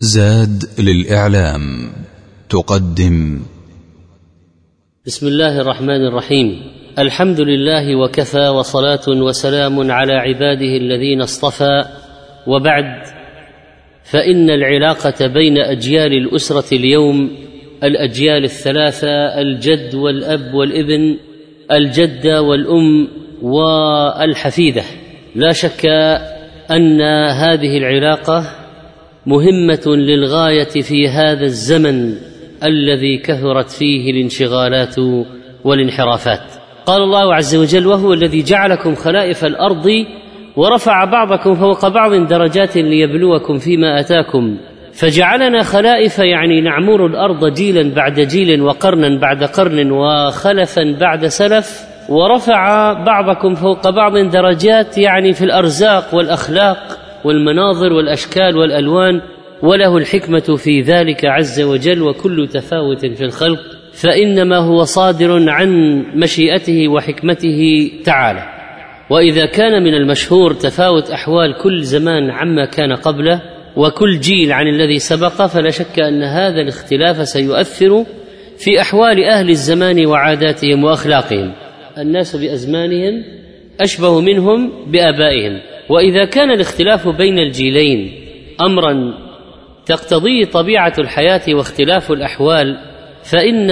زاد للإعلام تقدم. بسم الله الرحمن الرحيم. الحمد لله وكفى وصلاة وسلام على عباده الذين اصطفى. وبعد فإن العلاقة بين أجيال الأسرة اليوم الأجيال الثلاثة الجد والأب والابن الجدة والأم والحفيدة. لا شك أن هذه العلاقة مهمة للغاية في هذا الزمن الذي كثرت فيه الانشغالات والانحرافات. قال الله عز وجل وهو الذي جعلكم خلائف الأرض ورفع بعضكم فوق بعض درجات ليبلوكم فيما أتاكم. فجعلنا خلائف يعني نعمر الأرض جيلا بعد جيل وقرنا بعد قرن وخلفا بعد سلف ورفع بعضكم فوق بعض درجات يعني في الأرزاق والأخلاق والمناظر والأشكال والألوان وله الحكمة في ذلك عز وجل وكل تفاوت في الخلق فإنما هو صادر عن مشيئته وحكمته تعالى. وإذا كان من المشهور تفاوت أحوال كل زمان عما كان قبله وكل جيل عن الذي سبق فلا شك أن هذا الاختلاف سيؤثر في أحوال أهل الزمان وعاداتهم وأخلاقهم. الناس بأزمانهم أشبه منهم بآبائهم. وإذا كان الاختلاف بين الجيلين امرا تقتضيه طبيعة الحياة واختلاف الأحوال فإن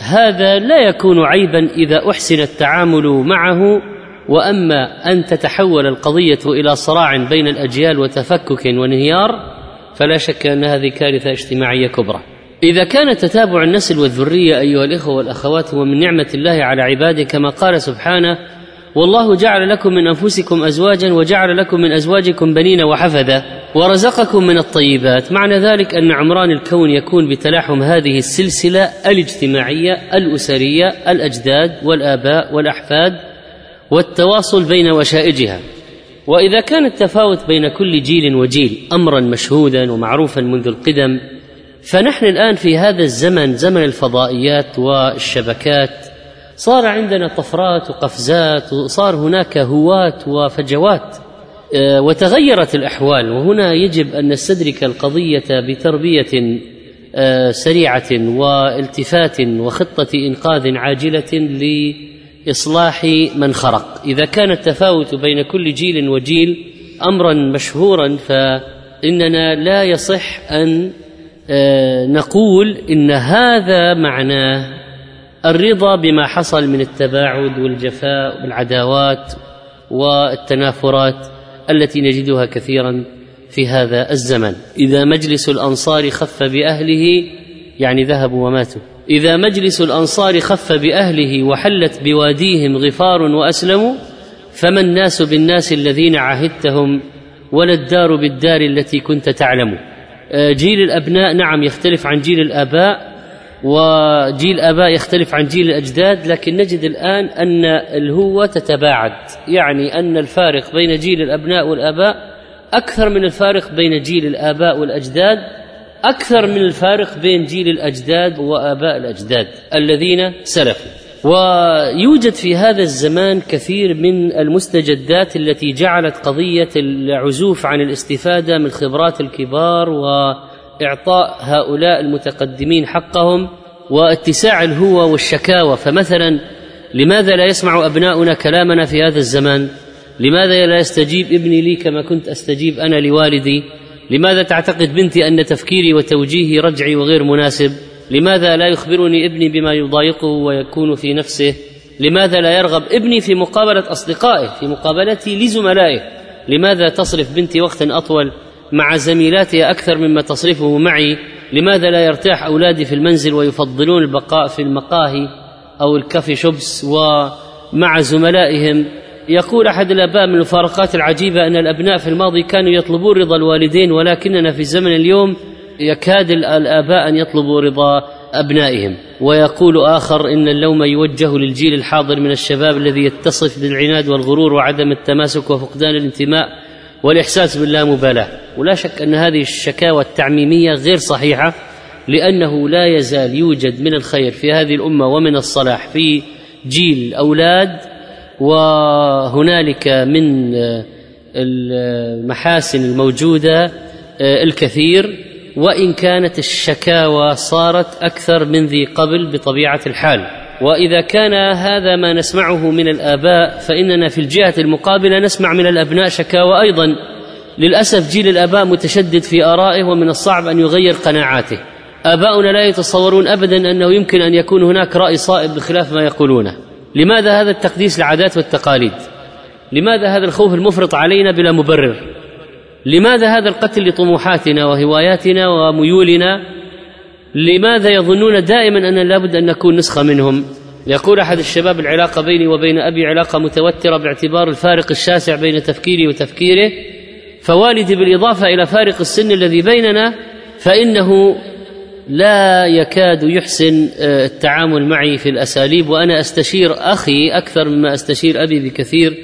هذا لا يكون عيبا إذا أحسن التعامل معه وأما أن تتحول القضية إلى صراع بين الأجيال وتفكك وانهيار فلا شك أن هذه كارثة اجتماعية كبرى. إذا كان تتابع النسل والذرية أيها الإخوة والأخوات هو من نعمة الله على عباده كما قال سبحانه والله جعل لكم من أنفسكم أزواجا وجعل لكم من أزواجكم بنين وحفدا ورزقكم من الطيبات. معنى ذلك أن عمران الكون يكون بتلاحم هذه السلسلة الاجتماعية الأسرية الأجداد والآباء والأحفاد والتواصل بين وشائجها. وإذا كان التفاوت بين كل جيل وجيل أمرا مشهودا ومعروفا منذ القدم فنحن الآن في هذا الزمن زمن الفضائيات والشبكات. صار عندنا طفرات وقفزات وصار هناك هوات وفجوات وتغيرت الأحوال. وهنا يجب أن نستدرك القضية بتربية سريعة والتفات وخطة إنقاذ عاجلة لإصلاح من خرق. إذا كان التفاوت بين كل جيل وجيل أمرا مشهورا فإننا لا يصح أن نقول إن هذا معناه الرضا بما حصل من التباعد والجفاء والعداوات والتنافرات التي نجدها كثيرا في هذا الزمن. إذا مجلس الأنصار خف بأهله يعني ذهبوا وماتوا. إذا مجلس الأنصار خف بأهله وحلت بواديهم غفار واسلموا فما الناس بالناس الذين عهدتهم ولا الدار بالدار التي كنت تعلم؟ جيل الأبناء نعم يختلف عن جيل الآباء وجيل الاباء يختلف عن جيل الأجداد لكن نجد الآن أن الهوة تتباعد. يعني أن الفارق بين جيل الأبناء والآباء أكثر من الفارق بين جيل الآباء والأجداد أكثر من الفارق بين جيل الأجداد وآباء الأجداد الذين سلفوا. ويوجد في هذا الزمان كثير من المستجدات التي جعلت قضية العزوف عن الاستفادة من خبرات الكبار و إعطاء هؤلاء المتقدمين حقهم واتساع الهوى والشكاوى. فمثلا لماذا لا يسمع أبناؤنا كلامنا في هذا الزمان؟ لماذا لا يستجيب ابني لي كما كنت أستجيب أنا لوالدي؟ لماذا تعتقد بنتي أن تفكيري وتوجيهي رجعي وغير مناسب؟ لماذا لا يخبرني ابني بما يضايقه ويكون في نفسه؟ لماذا لا يرغب ابني في مقابلة أصدقائه في مقابلتي لزملائه؟ لماذا تصرف بنتي وقتا أطول؟ مع زميلاتها أكثر مما تصرفه معي لماذا لا يرتاح أولادي في المنزل ويفضلون البقاء في المقاهي أو الكافي شوبس ومع زملائهم؟ يقول أحد الأباء من المفارقات العجيبة أن الأبناء في الماضي كانوا يطلبون رضا الوالدين ولكننا في الزمن اليوم يكاد الأباء أن يطلبوا رضا أبنائهم. ويقول آخر إن اللوم يوجه للجيل الحاضر من الشباب الذي يتصف بالعناد والغرور وعدم التماسك وفقدان الانتماء والإحساس باللامبالاه ولا شك أن هذه الشكاوى التعميمية غير صحيحة لأنه لا يزال يوجد من الخير في هذه الأمة ومن الصلاح في جيل الأولاد وهنالك من المحاسن الموجودة الكثير. وإن كانت الشكاوى صارت أكثر من ذي قبل بطبيعة الحال. وإذا كان هذا ما نسمعه من الآباء فإننا في الجهة المقابلة نسمع من الأبناء شكاوى أيضا. للأسف جيل الآباء متشدد في آرائه ومن الصعب أن يغير قناعاته. آباؤنا لا يتصورون ابدا أنه يمكن أن يكون هناك رأي صائب بخلاف ما يقولونه. لماذا هذا التقديس للعادات والتقاليد؟ لماذا هذا الخوف المفرط علينا بلا مبرر؟ لماذا هذا القتل لطموحاتنا وهواياتنا وميولنا؟ لماذا يظنون دائما أن لابد أن نكون نسخة منهم؟ يقول أحد الشباب العلاقة بيني وبين أبي علاقة متوترة باعتبار الفارق الشاسع بين تفكيري وتفكيره فوالدي بالإضافة إلى فارق السن الذي بيننا فإنه لا يكاد يحسن آه، التعامل معي في الأساليب وأنا أستشير أخي أكثر مما أستشير أبي بكثير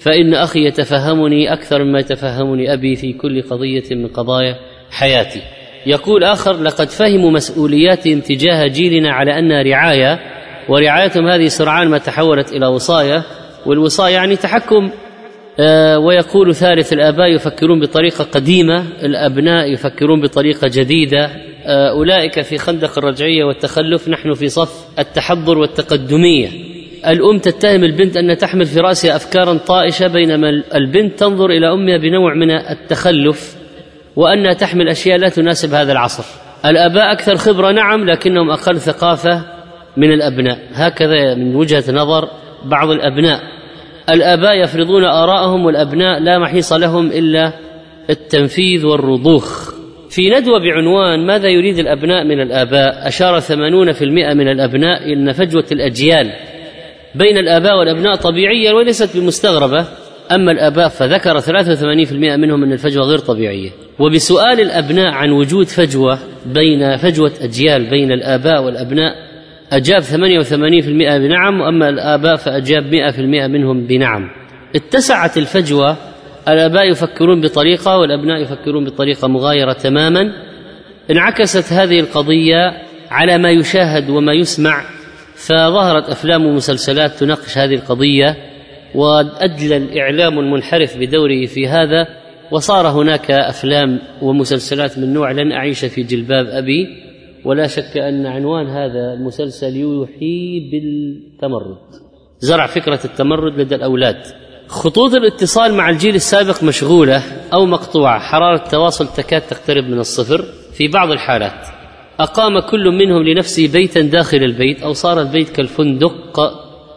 فإن أخي يتفهمني أكثر مما يتفهمني أبي في كل قضية من قضايا حياتي. يقول آخر لقد فهموا مسؤولياتهم تجاه جيلنا على أنها رعاية ورعايتهم هذه سرعان ما تحولت إلى وصاية والوصاية يعني تحكم. آه، ويقول ثالث الآباء يفكرون بطريقة قديمة الأبناء يفكرون بطريقة جديدة آه، أولئك في خندق الرجعية والتخلف نحن في صف التحضر والتقدمية. الأم تتهم البنت أن تحمل في رأسها أفكارا طائشة بينما البنت تنظر إلى أمها بنوع من التخلف. وأنها تحمل أشياء لا تناسب هذا العصر. الآباء أكثر خبرة نعم لكنهم أقل ثقافة من الأبناء. هكذا من وجهة نظر بعض الأبناء. الآباء يفرضون آراءهم والأبناء لا محيص لهم إلا التنفيذ والرضوخ. في ندوة بعنوان ماذا يريد الأبناء من الآباء؟ أشار ثمانون في المئة من الأبناء إلى فجوة الأجيال. بين الآباء والأبناء طبيعية وليست بمستغربة أما الآباء فذكر 83% منهم أن الفجوة غير طبيعية. وبسؤال الأبناء عن وجود فجوة بين فجوة أجيال بين الآباء والأبناء أجاب 88% بنعم وأما الآباء فأجاب 100% منهم بنعم. اتسعت الفجوة الآباء يفكرون بطريقة والأبناء يفكرون بطريقة مغايرة تماما. انعكست هذه القضية على ما يشاهد وما يسمع فظهرت أفلام ومسلسلات تناقش هذه القضية. وأدلى الإعلام المنحرف بدوره في هذا وصار هناك أفلام ومسلسلات من نوع لن أعيش في جلباب أبي ولا شك أن عنوان هذا المسلسل يوحي بالتمرد زرع فكرة التمرد لدى الأولاد. خطوط الاتصال مع الجيل السابق مشغولة أو مقطوعة. حرارة التواصل تكاد تقترب من الصفر في بعض الحالات. أقام كل منهم لنفسه بيتا داخل البيت أو صار البيت كالفندق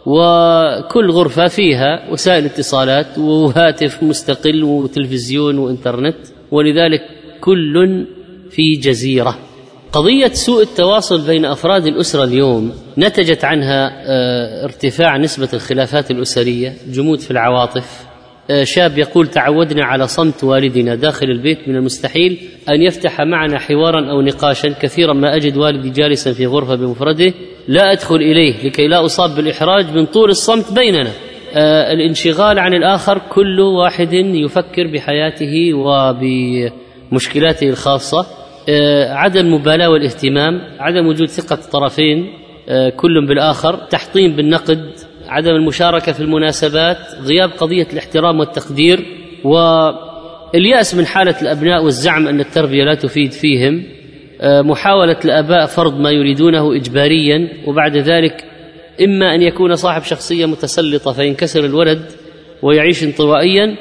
وكل غرفة فيها وسائل اتصالات وهاتف مستقل وتلفزيون وإنترنت ولذلك كل في جزيرة. قضية سوء التواصل بين أفراد الأسرة اليوم نتجت عنها آه، ارتفاع نسبة الخلافات الأسرية جمود في العواطف. شاب يقول تعودنا على صمت والدنا داخل البيت من المستحيل أن يفتح معنا حوارا أو نقاشا كثيرا ما أجد والدي جالسا في غرفة بمفرده لا أدخل إليه لكي لا أصاب بالإحراج من طول الصمت بيننا. آه الانشغال عن الآخر كل واحد يفكر بحياته وبمشكلاته الخاصة. آه عدم المبالاه والاهتمام عدم وجود ثقة الطرفين آه كل بالآخر تحطيم بالنقد عدم المشاركة في المناسبات غياب قضية الاحترام والتقدير واليأس من حالة الأبناء والزعم أن التربية لا تفيد فيهم آه، محاولة الآباء فرض ما يريدونه اجباريا وبعد ذلك إما أن يكون صاحب شخصية متسلطة فينكسر الولد ويعيش انطوائيا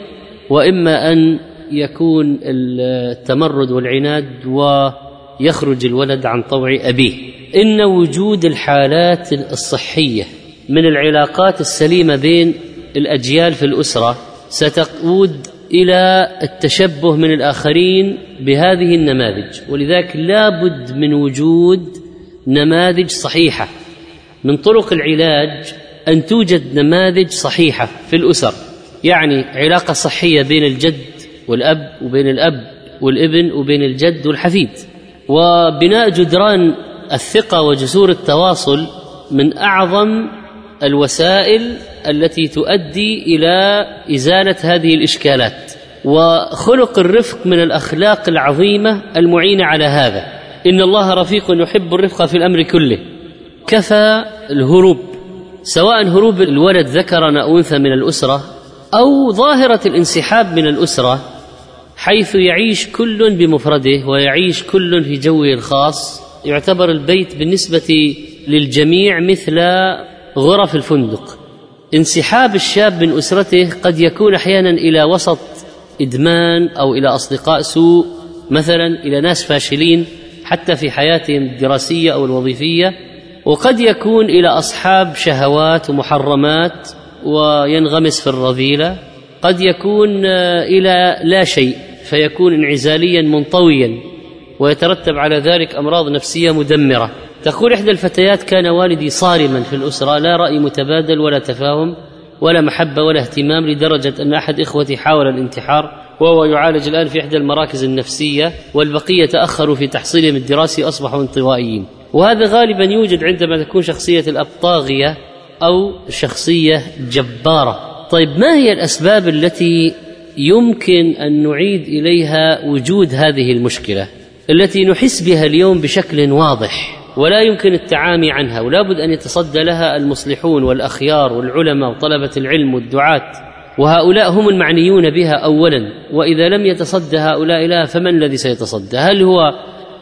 وإما أن يكون التمرد والعناد ويخرج الولد عن طوع أبيه. إن وجود الحالات الصحية من العلاقات السليمة بين الأجيال في الأسرة ستقود إلى التشبه من الآخرين بهذه النماذج. ولذلك لا بد من وجود نماذج صحيحة. من طرق العلاج أن توجد نماذج صحيحة في الأسر. يعني علاقة صحية بين الجد والأب وبين الأب والابن وبين الجد والحفيد. وبناء جدران الثقة وجسور التواصل من أعظم الوسائل التي تؤدي إلى إزالة هذه الإشكالات وخلق الرفق من الأخلاق العظيمة المعينة على هذا. إن الله رفيق يحب الرفق في الأمر كله. كفى الهروب سواء هروب الولد ذكرا أو أنثى من الأسرة أو ظاهرة الانسحاب من الأسرة حيث يعيش كل بمفرده ويعيش كل في جوه الخاص. يعتبر البيت بالنسبة للجميع مثل غرف الفندق. انسحاب الشاب من أسرته قد يكون أحيانا إلى وسط إدمان أو إلى أصدقاء سوء مثلا إلى ناس فاشلين حتى في حياتهم الدراسية أو الوظيفية. وقد يكون إلى أصحاب شهوات ومحرمات وينغمس في الرذيلة. قد يكون إلى لا شيء فيكون انعزاليا منطويا ويترتب على ذلك أمراض نفسية مدمرة. تقول إحدى الفتيات كان والدي صارما في الأسرة لا رأي متبادل ولا تفاهم ولا محبة ولا اهتمام لدرجة أن أحد إخوتي حاول الانتحار وهو يعالج الآن في إحدى المراكز النفسية والبقية تأخروا في تحصيلهم الدراسي اصبحوا انطوائيين. وهذا غالبا يوجد عندما تكون شخصية الاب طاغيه أو شخصية جبارة. طيب ما هي الأسباب التي يمكن أن نعيد إليها وجود هذه المشكلة التي نحس بها اليوم بشكل واضح؟ ولا يمكن التعامي عنها ولا بد أن يتصدى لها المصلحون والأخيار والعلماء وطلبة العلم والدعاة. وهؤلاء هم المعنيون بها اولا وإذا لم يتصدى هؤلاء لها فمن الذي سيتصدى؟ هل هو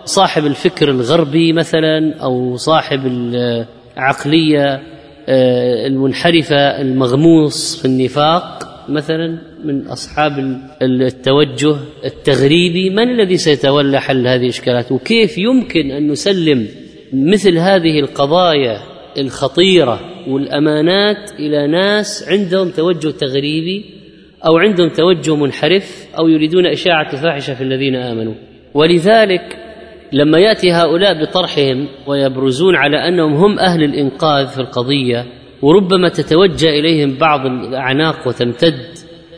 صاحب الفكر الغربي مثلا أو صاحب العقلية آه، المنحرفة المغموس في النفاق مثلا من أصحاب التوجه التغريبي؟ من الذي سيتولى حل هذه الإشكالات؟ وكيف يمكن أن نسلم مثل هذه القضايا الخطيرة والأمانات إلى ناس عندهم توجه تغريبي أو عندهم توجه منحرف أو يريدون إشاعة الفاحشة في الذين آمنوا. ولذلك لما يأتي هؤلاء بطرحهم ويبرزون على أنهم هم أهل الإنقاذ في القضية وربما تتوجه إليهم بعض الأعناق وتمتد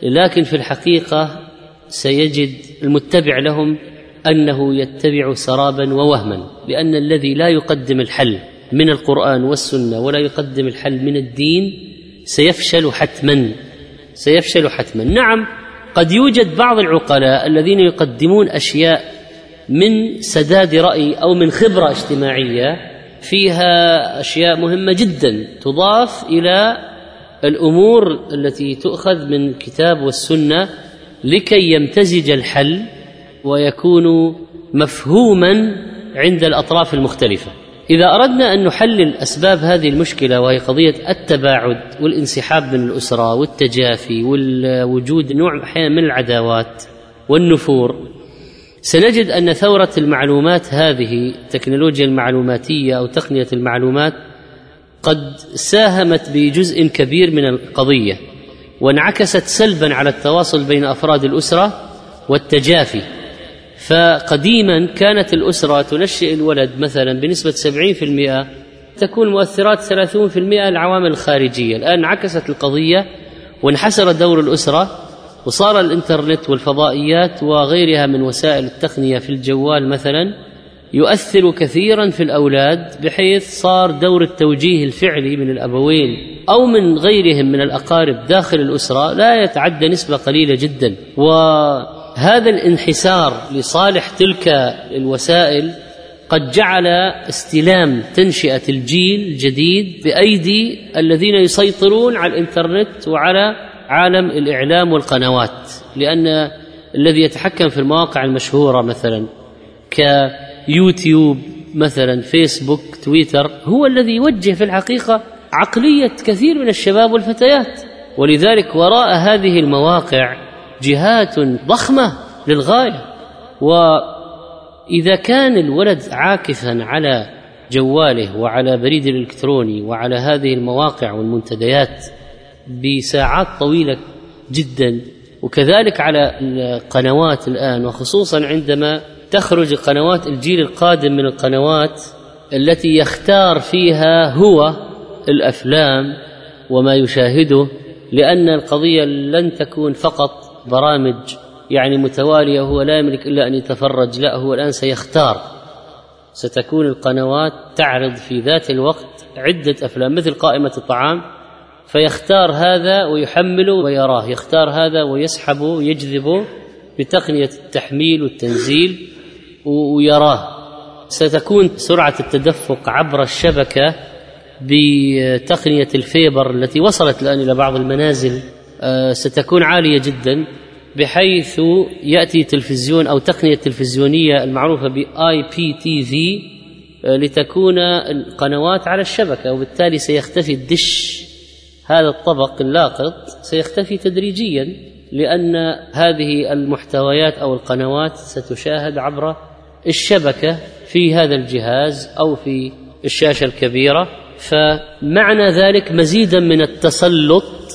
لكن في الحقيقة سيجد المتبع لهم أنه يتبع سرابا ووهما لأن الذي لا يقدم الحل من القرآن والسنة ولا يقدم الحل من الدين سيفشل حتما سيفشل حتما. نعم قد يوجد بعض العقلاء الذين يقدمون أشياء من سداد رأي أو من خبرة اجتماعية فيها أشياء مهمة جدا تضاف إلى الأمور التي تؤخذ من الكتاب والسنة لكي يمتزج الحل ويكون مفهوما عند الأطراف المختلفة. إذا أردنا أن نحلل أسباب هذه المشكلة وهي قضية التباعد والانسحاب من الأسرة والتجافي والوجود نوع أحيانا من العداوات والنفور سنجد أن ثورة المعلومات هذه التكنولوجيا المعلوماتية أو تقنية المعلومات قد ساهمت بجزء كبير من القضية وانعكست سلبا على التواصل بين أفراد الأسرة والتجافي. فقديما كانت الأسرة تنشئ الولد مثلا بنسبة 70% تكون مؤثرات 30% العوامل الخارجية. الآن انعكست القضية وانحسر دور الأسرة وصار الإنترنت والفضائيات وغيرها من وسائل التقنية في الجوال مثلا يؤثر كثيرا في الأولاد بحيث صار دور التوجيه الفعلي من الأبوين أو من غيرهم من الأقارب داخل الأسرة لا يتعدى نسبة قليلة جدا. و هذا الانحسار لصالح تلك الوسائل قد جعل استلام تنشئة الجيل الجديد بأيدي الذين يسيطرون على الإنترنت وعلى عالم الإعلام والقنوات لأن الذي يتحكم في المواقع المشهورة مثلا كيوتيوب مثلا فيسبوك تويتر هو الذي يوجه في الحقيقة عقلية كثير من الشباب والفتيات. ولذلك وراء هذه المواقع جهات ضخمة للغاية. وإذا كان الولد عاكفا على جواله وعلى بريد الإلكتروني وعلى هذه المواقع والمنتديات بساعات طويلة جدا وكذلك على القنوات الآن وخصوصا عندما تخرج قنوات الجيل القادم من القنوات التي يختار فيها هو الأفلام وما يشاهده لأن القضية لن تكون فقط برامج يعني متوالية وهو لا يملك إلا أن يتفرج لا هو الآن سيختار. ستكون القنوات تعرض في ذات الوقت عدة أفلام مثل قائمة الطعام فيختار هذا ويحمله ويراه يختار هذا ويسحبه ويجذبه بتقنيه التحميل والتنزيل ويراه. ستكون سرعة التدفق عبر الشبكة بتقنية ال fiber التي وصلت الآن إلى بعض المنازل ستكون عالية جدا بحيث يأتي تلفزيون أو تقنية تلفزيونية المعروفة ب IPTV لتكون القنوات على الشبكة وبالتالي سيختفي الدش هذا الطبق اللاقط سيختفي تدريجيا لأن هذه المحتويات أو القنوات ستشاهد عبر الشبكة في هذا الجهاز أو في الشاشة الكبيرة. فمعنى ذلك مزيدا من التسلط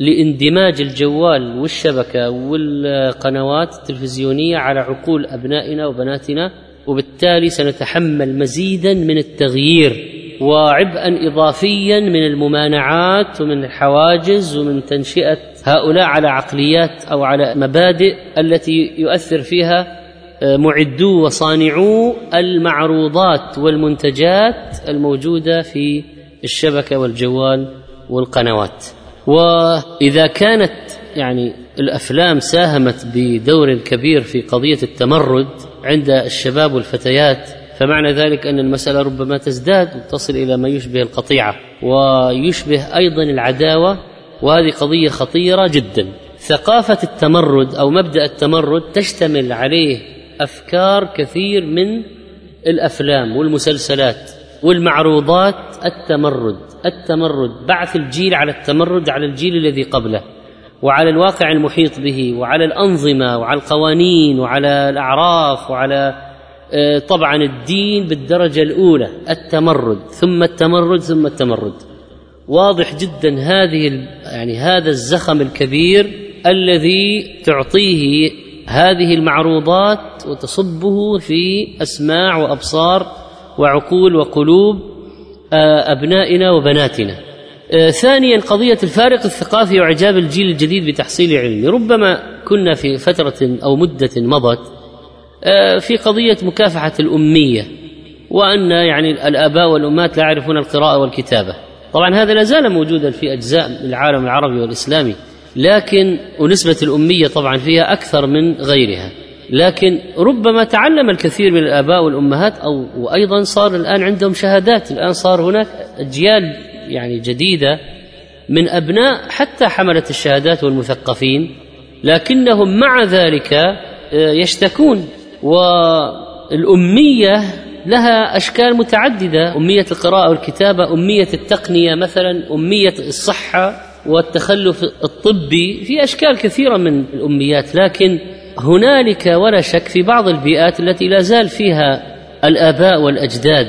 لاندماج الجوال والشبكة والقنوات التلفزيونية على عقول أبنائنا وبناتنا وبالتالي سنتحمل مزيدا من التغيير وعبئا اضافيا من الممانعات ومن الحواجز ومن تنشئة هؤلاء على عقليات أو على مبادئ التي يؤثر فيها آه، معدو وصانعو المعروضات والمنتجات الموجودة في الشبكة والجوال والقنوات. وإذا كانت يعني الأفلام ساهمت بدور كبير في قضية التمرد عند الشباب والفتيات فمعنى ذلك أن المسألة ربما تزداد وتصل إلى ما يشبه القطيعة ويشبه أيضا العداوة وهذه قضية خطيرة جدا. ثقافة التمرد أو مبدأ التمرد تشتمل عليه أفكار كثير من الأفلام والمسلسلات. والمعروضات التمرد التمرد بعث الجيل على التمرد على الجيل الذي قبله وعلى الواقع المحيط به وعلى الأنظمة وعلى القوانين وعلى الأعراف وعلى آه، طبعا الدين بالدرجة الأولى التمرد ثم التمرد ثم التمرد. واضح جدا هذه يعني هذا الزخم الكبير الذي تعطيه هذه المعروضات وتصبه في أسماع وأبصار وعقول وقلوب آه، أبنائنا وبناتنا. آه، ثانيا قضية الفارق الثقافي وإعجاب الجيل الجديد بتحصيل علمي ربما كنا في فترة أو مدة مضت آه، في قضية مكافحة الأمية وأن يعني الآباء والأمهات لا يعرفون القراءة والكتابة. طبعا هذا لا زال موجودا في أجزاء من العالم العربي والإسلامي لكن ونسبه الأمية طبعا فيها أكثر من غيرها. لكن ربما تعلم الكثير من الآباء والأمهات أو وأيضا صار الآن عندهم شهادات. الآن صار هناك أجيال يعني جديدة من أبناء حتى حمله الشهادات والمثقفين لكنهم مع ذلك آه، يشتكون. والأمية لها أشكال متعددة. أمية القراءة والكتابة أمية التقنية مثلا أمية الصحة والتخلف الطبي في أشكال كثيرة من الأميات. لكن هنالك ولا شك في بعض البيئات التي لا زال فيها الآباء والأجداد.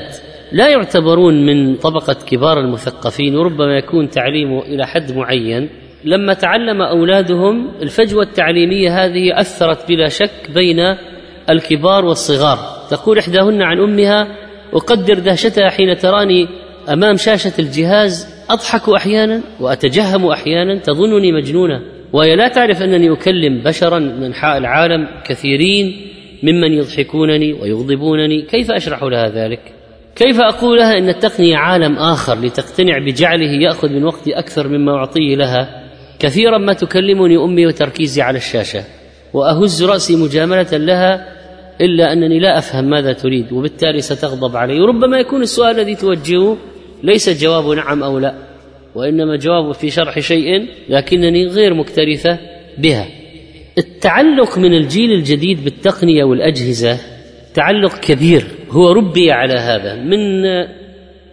لا يعتبرون من طبقة كبار المثقفين وربما يكون تعليمه إلى حد معين. لما تعلم أولادهم الفجوة التعليمية هذه أثرت بلا شك بين الكبار والصغار. تقول إحداهن عن أمها أقدر دهشتها حين تراني أمام شاشة الجهاز أضحك أحيانا وأتجهم أحيانا تظنني مجنونة. وهي لا تعرف أنني أكلم بشرا من أنحاء العالم كثيرين ممن يضحكونني ويغضبونني. كيف أشرح لها ذلك؟ كيف أقول لها إن التقنية عالم آخر لتقتنع بجعله يأخذ من وقتي أكثر مما أعطيه لها؟ كثيرا ما تكلمني أمي وتركيزي على الشاشة وأهز رأسي مجاملة لها إلا أنني لا أفهم ماذا تريد وبالتالي ستغضب علي. وربما يكون السؤال الذي توجهه ليس جواب نعم أو لا. وإنما جواب في شرح شيء لكنني غير مكترثة بها. التعلق من الجيل الجديد بالتقنية والأجهزة تعلق كبير. هو ربي على هذا. من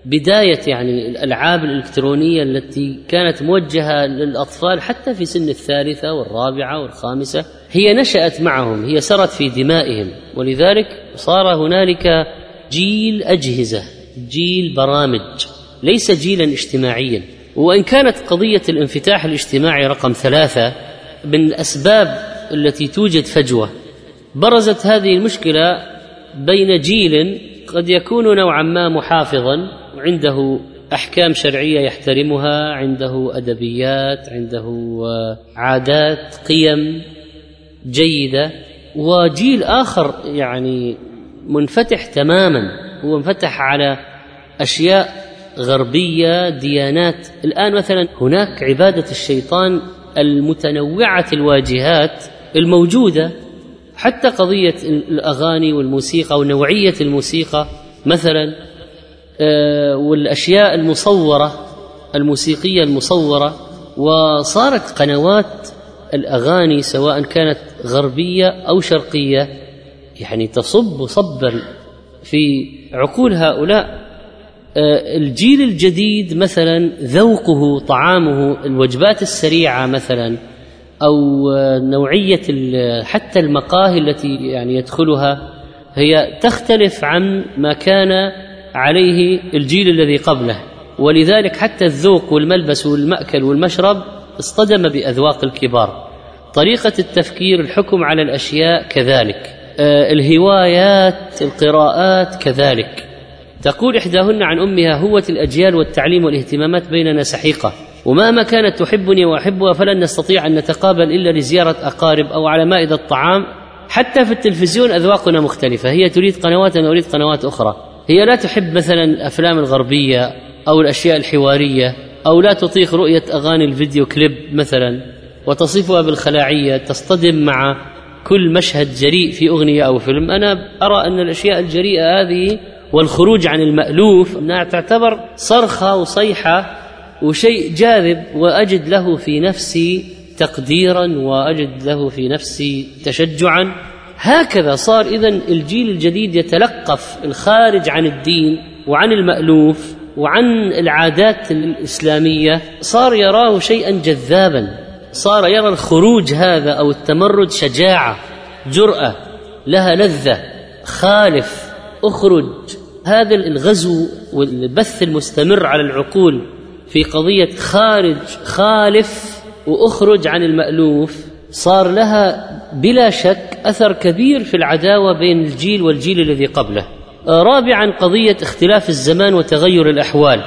بداية يعني الألعاب الإلكترونية التي كانت موجهة للأطفال حتى في سن الثالثة والرابعة والخامسة هي نشأت معهم. هي سرت في دمائهم. ولذلك صار هنالك جيل أجهزة جيل برامج ليس جيلا اجتماعيا. وإن كانت قضية الانفتاح الاجتماعي رقم ثلاثة من الأسباب التي توجد فجوة برزت هذه المشكلة بين جيل قد يكون نوعا ما محافظا وعنده أحكام شرعية يحترمها عنده أدبيات عنده عادات قيم جيدة وجيل آخر يعني منفتح تماما هو انفتح على أشياء غربية ديانات. الآن مثلا هناك عبادة الشيطان المتنوعة الواجهات الموجودة. حتى قضية الأغاني والموسيقى ونوعية الموسيقى مثلا آه، والأشياء المصورة الموسيقية المصورة. وصارت قنوات الأغاني سواء كانت غربية أو شرقية يعني تصب صبا في عقول هؤلاء. الجيل الجديد مثلا ذوقه طعامه الوجبات السريعة مثلا أو نوعية حتى المقاهي التي يعني يدخلها هي تختلف عن ما كان عليه الجيل الذي قبله. ولذلك حتى الذوق والملبس والمأكل والمشرب اصطدم بأذواق الكبار. طريقة التفكير الحكم على الأشياء كذلك. آه، الهوايات القراءات كذلك. تقول إحداهن عن أمها هوة الأجيال والتعليم والاهتمامات بيننا سحيقة ومهما كانت تحبني وأحبها فلن نستطيع أن نتقابل إلا لزيارة أقارب أو على مائدة الطعام حتى في التلفزيون أذواقنا مختلفة هي تريد قنوات أنا أريد قنوات أخرى. هي لا تحب مثلا الأفلام الغربية أو الأشياء الحوارية أو لا تطيق رؤية أغاني الفيديو كليب مثلا وتصفها بالخلاعية تصطدم مع كل مشهد جريء في أغنية أو فيلم. أنا أرى أن الأشياء الجريئة هذه والخروج عن المألوف أنها تعتبر صرخة وصيحة وشيء جاذب وأجد له في نفسي تقديرا وأجد له في نفسي تشجعا. هكذا صار اذا الجيل الجديد يتلقف الخارج عن الدين وعن المألوف وعن العادات الإسلامية. صار يراه شيئا جذابا. صار يرى الخروج هذا أو التمرد شجاعة جرأة لها لذة خالف أخرج. هذا الغزو والبث المستمر على العقول في قضية خارج خالف وأخرج عن المألوف صار لها بلا شك أثر كبير في العداوة بين الجيل والجيل الذي قبله. رابعا قضية اختلاف الزمان وتغير الأحوال.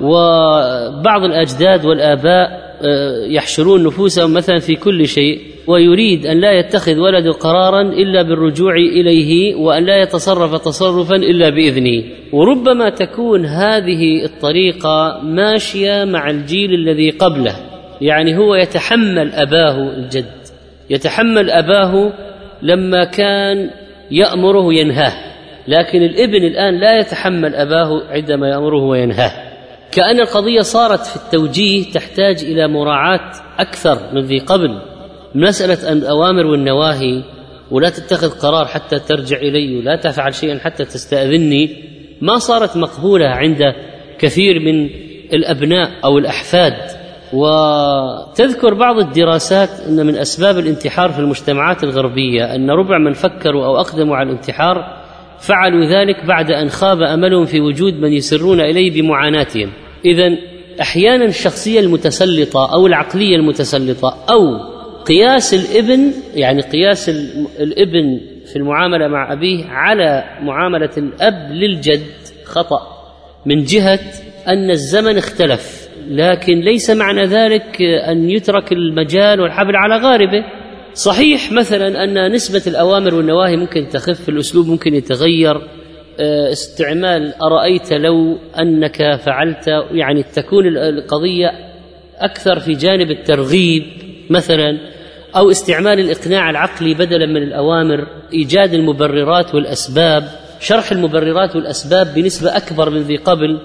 وبعض الأجداد والآباء آه، يحشرون نفوسهم مثلا في كل شيء. ويريد أن لا يتخذ ولد قرارا إلا بالرجوع إليه وأن لا يتصرف تصرفا إلا بإذنه. وربما تكون هذه الطريقة ماشية مع الجيل الذي قبله. يعني هو يتحمل أباه الجد. يتحمل أباه لما كان يأمره ينهاه. لكن الابن الآن لا يتحمل أباه عندما يأمره وينهاه. كأن القضية صارت في التوجيه تحتاج إلى مراعاة أكثر من ذي قبل. مسألة الأوامر والنواهي ولا تتخذ قرار حتى ترجع إلي ولا تفعل شيئا حتى تستأذني ما صارت مقبولة عند كثير من الأبناء أو الأحفاد. وتذكر بعض الدراسات أن من أسباب الانتحار في المجتمعات الغربية أن ربع من فكروا أو أقدموا على الانتحار فعلوا ذلك بعد أن خاب أملهم في وجود من يسرون إليه بمعاناتهم. اذا أحيانا الشخصية المتسلطة أو العقلية المتسلطة أو قياس الابن يعني قياس الابن في المعاملة مع أبيه على معاملة الأب للجد خطأ. من جهة أن الزمن اختلف لكن ليس معنى ذلك أن يترك المجال والحبل على غاربه. صحيح مثلا أن نسبة الأوامر والنواهي ممكن تخف الأسلوب ممكن يتغير. آه، استعمال أرأيت لو أنك فعلت يعني تكون القضية أكثر في جانب الترغيب. مثلا أو استعمال الإقناع العقلي بدلا من الأوامر إيجاد المبررات والأسباب شرح المبررات والأسباب بنسبة أكبر من ذي قبل.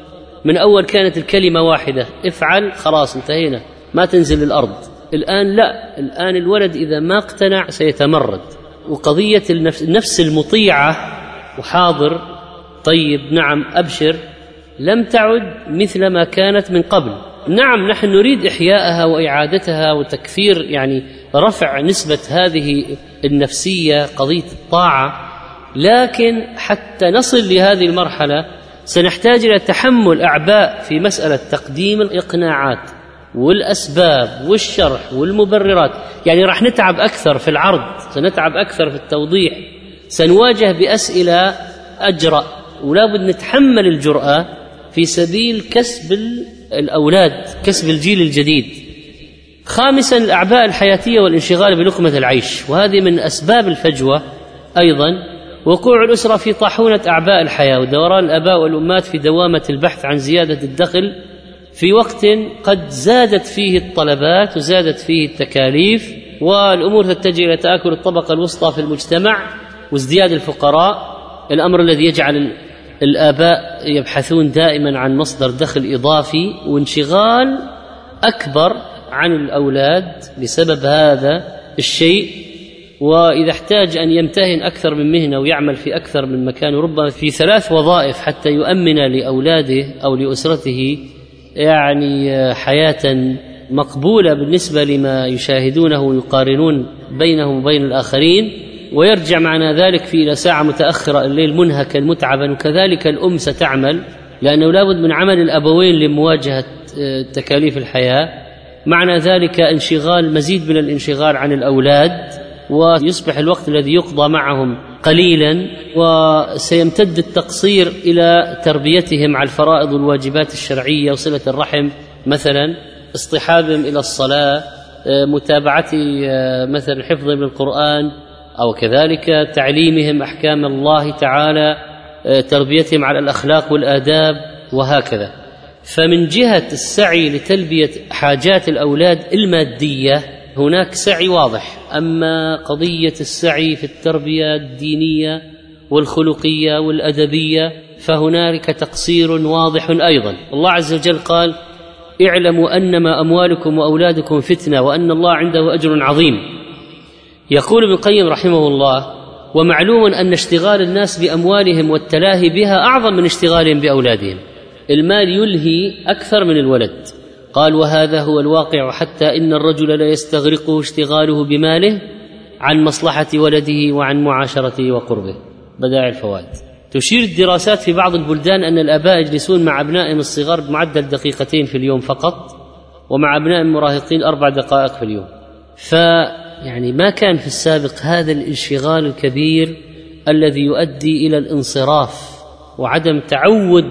من أول كانت الكلمة واحدة افعل خلاص انتهينا ما تنزل الأرض. الآن لا الآن الولد إذا ما اقتنع سيتمرد. وقضية النفس, المطيعة وحاضر طيب نعم أبشر لم تعد مثل ما كانت من قبل. نعم نحن نريد إحياءها وإعادتها وتكثير يعني رفع نسبة هذه النفسية قضية الطاعة. لكن حتى نصل لهذه المرحلة سنحتاج إلى تحمل أعباء في مسألة تقديم الإقناعات والأسباب والشرح والمبررات. يعني راح نتعب أكثر في العرض سنتعب أكثر في التوضيح. سنواجه بأسئلة أجرأ ولا بد نتحمل الجرأة في سبيل كسب الأولاد كسب الجيل الجديد. خامسا الأعباء الحياتية والانشغال بلقمة العيش وهذه من أسباب الفجوة أيضا. وقوع الأسرة في طاحونة أعباء الحياة ودوران الآباء والامهات في دوامة البحث عن زيادة الدخل في وقت قد زادت فيه الطلبات وزادت فيه التكاليف والأمور تتجه إلى تآكل الطبقة الوسطى في المجتمع وازدياد الفقراء. الأمر الذي يجعل الآباء يبحثون دائما عن مصدر دخل إضافي وانشغال أكبر عن الأولاد بسبب هذا الشيء. وإذا احتاج أن يمتهن أكثر من مهنة ويعمل في أكثر من مكان وربما في ثلاث وظائف حتى يؤمن لأولاده أو لأسرته يعني حياة مقبولة بالنسبة لما يشاهدونه ويقارنون بينهم وبين الآخرين. ويرجع معنى ذلك في إلى ساعة متأخرة الليل منهكا متعبا وكذلك الام ستعمل لأنه لابد من عمل الأبوين لمواجهة آه، تكاليف الحياة. معنى ذلك انشغال مزيد من الانشغال عن الأولاد ويصبح الوقت الذي يقضى معهم قليلا وسيمتد التقصير إلى تربيتهم على الفرائض والواجبات الشرعية وصلة الرحم. مثلا اصطحابهم إلى الصلاة آه، متابعة آه، مثلا حفظهم للقرآن أو كذلك تعليمهم أحكام الله تعالى آه، تربيتهم على الأخلاق والآداب وهكذا. فمن جهة السعي لتلبية حاجات الأولاد المادية هناك سعي واضح. أما قضية السعي في التربية الدينية والخلقية والأدبية فهنالك تقصير واضح أيضا. الله عز وجل قال اعلموا أنما أموالكم وأولادكم فتنة وأن الله عنده أجر عظيم. يقول ابن القيم رحمه الله ومعلوم أن اشتغال الناس بأموالهم والتلاهي بها أعظم من اشتغالهم بأولادهم المال يلهي أكثر من الولد. قال وهذا هو الواقع حتى إن الرجل لا يستغرقه اشتغاله بماله عن مصلحة ولده وعن معاشرته وقربه. بدائع الفوائد. تشير الدراسات في بعض البلدان أن الآباء يجلسون مع أبنائهم الصغار بمعدل دقيقتين في اليوم فقط ومع ابناء المراهقين أربع دقائق في اليوم. ف يعني ما كان في السابق هذا الانشغال الكبير الذي يؤدي إلى الانصراف وعدم تعود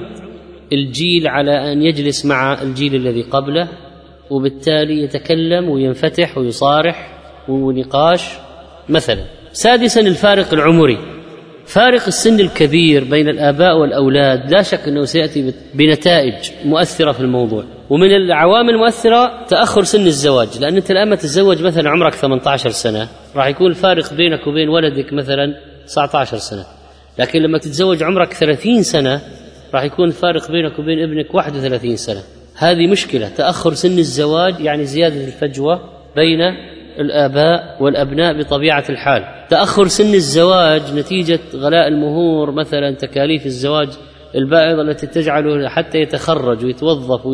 الجيل على أن يجلس مع الجيل الذي قبله وبالتالي يتكلم وينفتح ويصارح ونقاش. مثلا سادسا الفارق العمري. فارق السن الكبير بين الآباء والأولاد لا شك أنه سيأتي بنتائج مؤثرة في الموضوع. ومن العوامل المؤثرة تأخر سن الزواج لأن أنت الآن تتزوج مثلا عمرك 18 سنة راح يكون الفارق بينك وبين ولدك مثلا 19 سنة. لكن لما تتزوج عمرك 30 سنة راح يكون الفارق بينك وبين ابنك 31 سنة. هذه مشكلة تأخر سن الزواج يعني زيادة الفجوة بين الآباء والأبناء بطبيعة الحال. تأخر سن الزواج نتيجة غلاء المهور مثلا تكاليف الزواج البائضة التي تجعله حتى يتخرج ويتوظف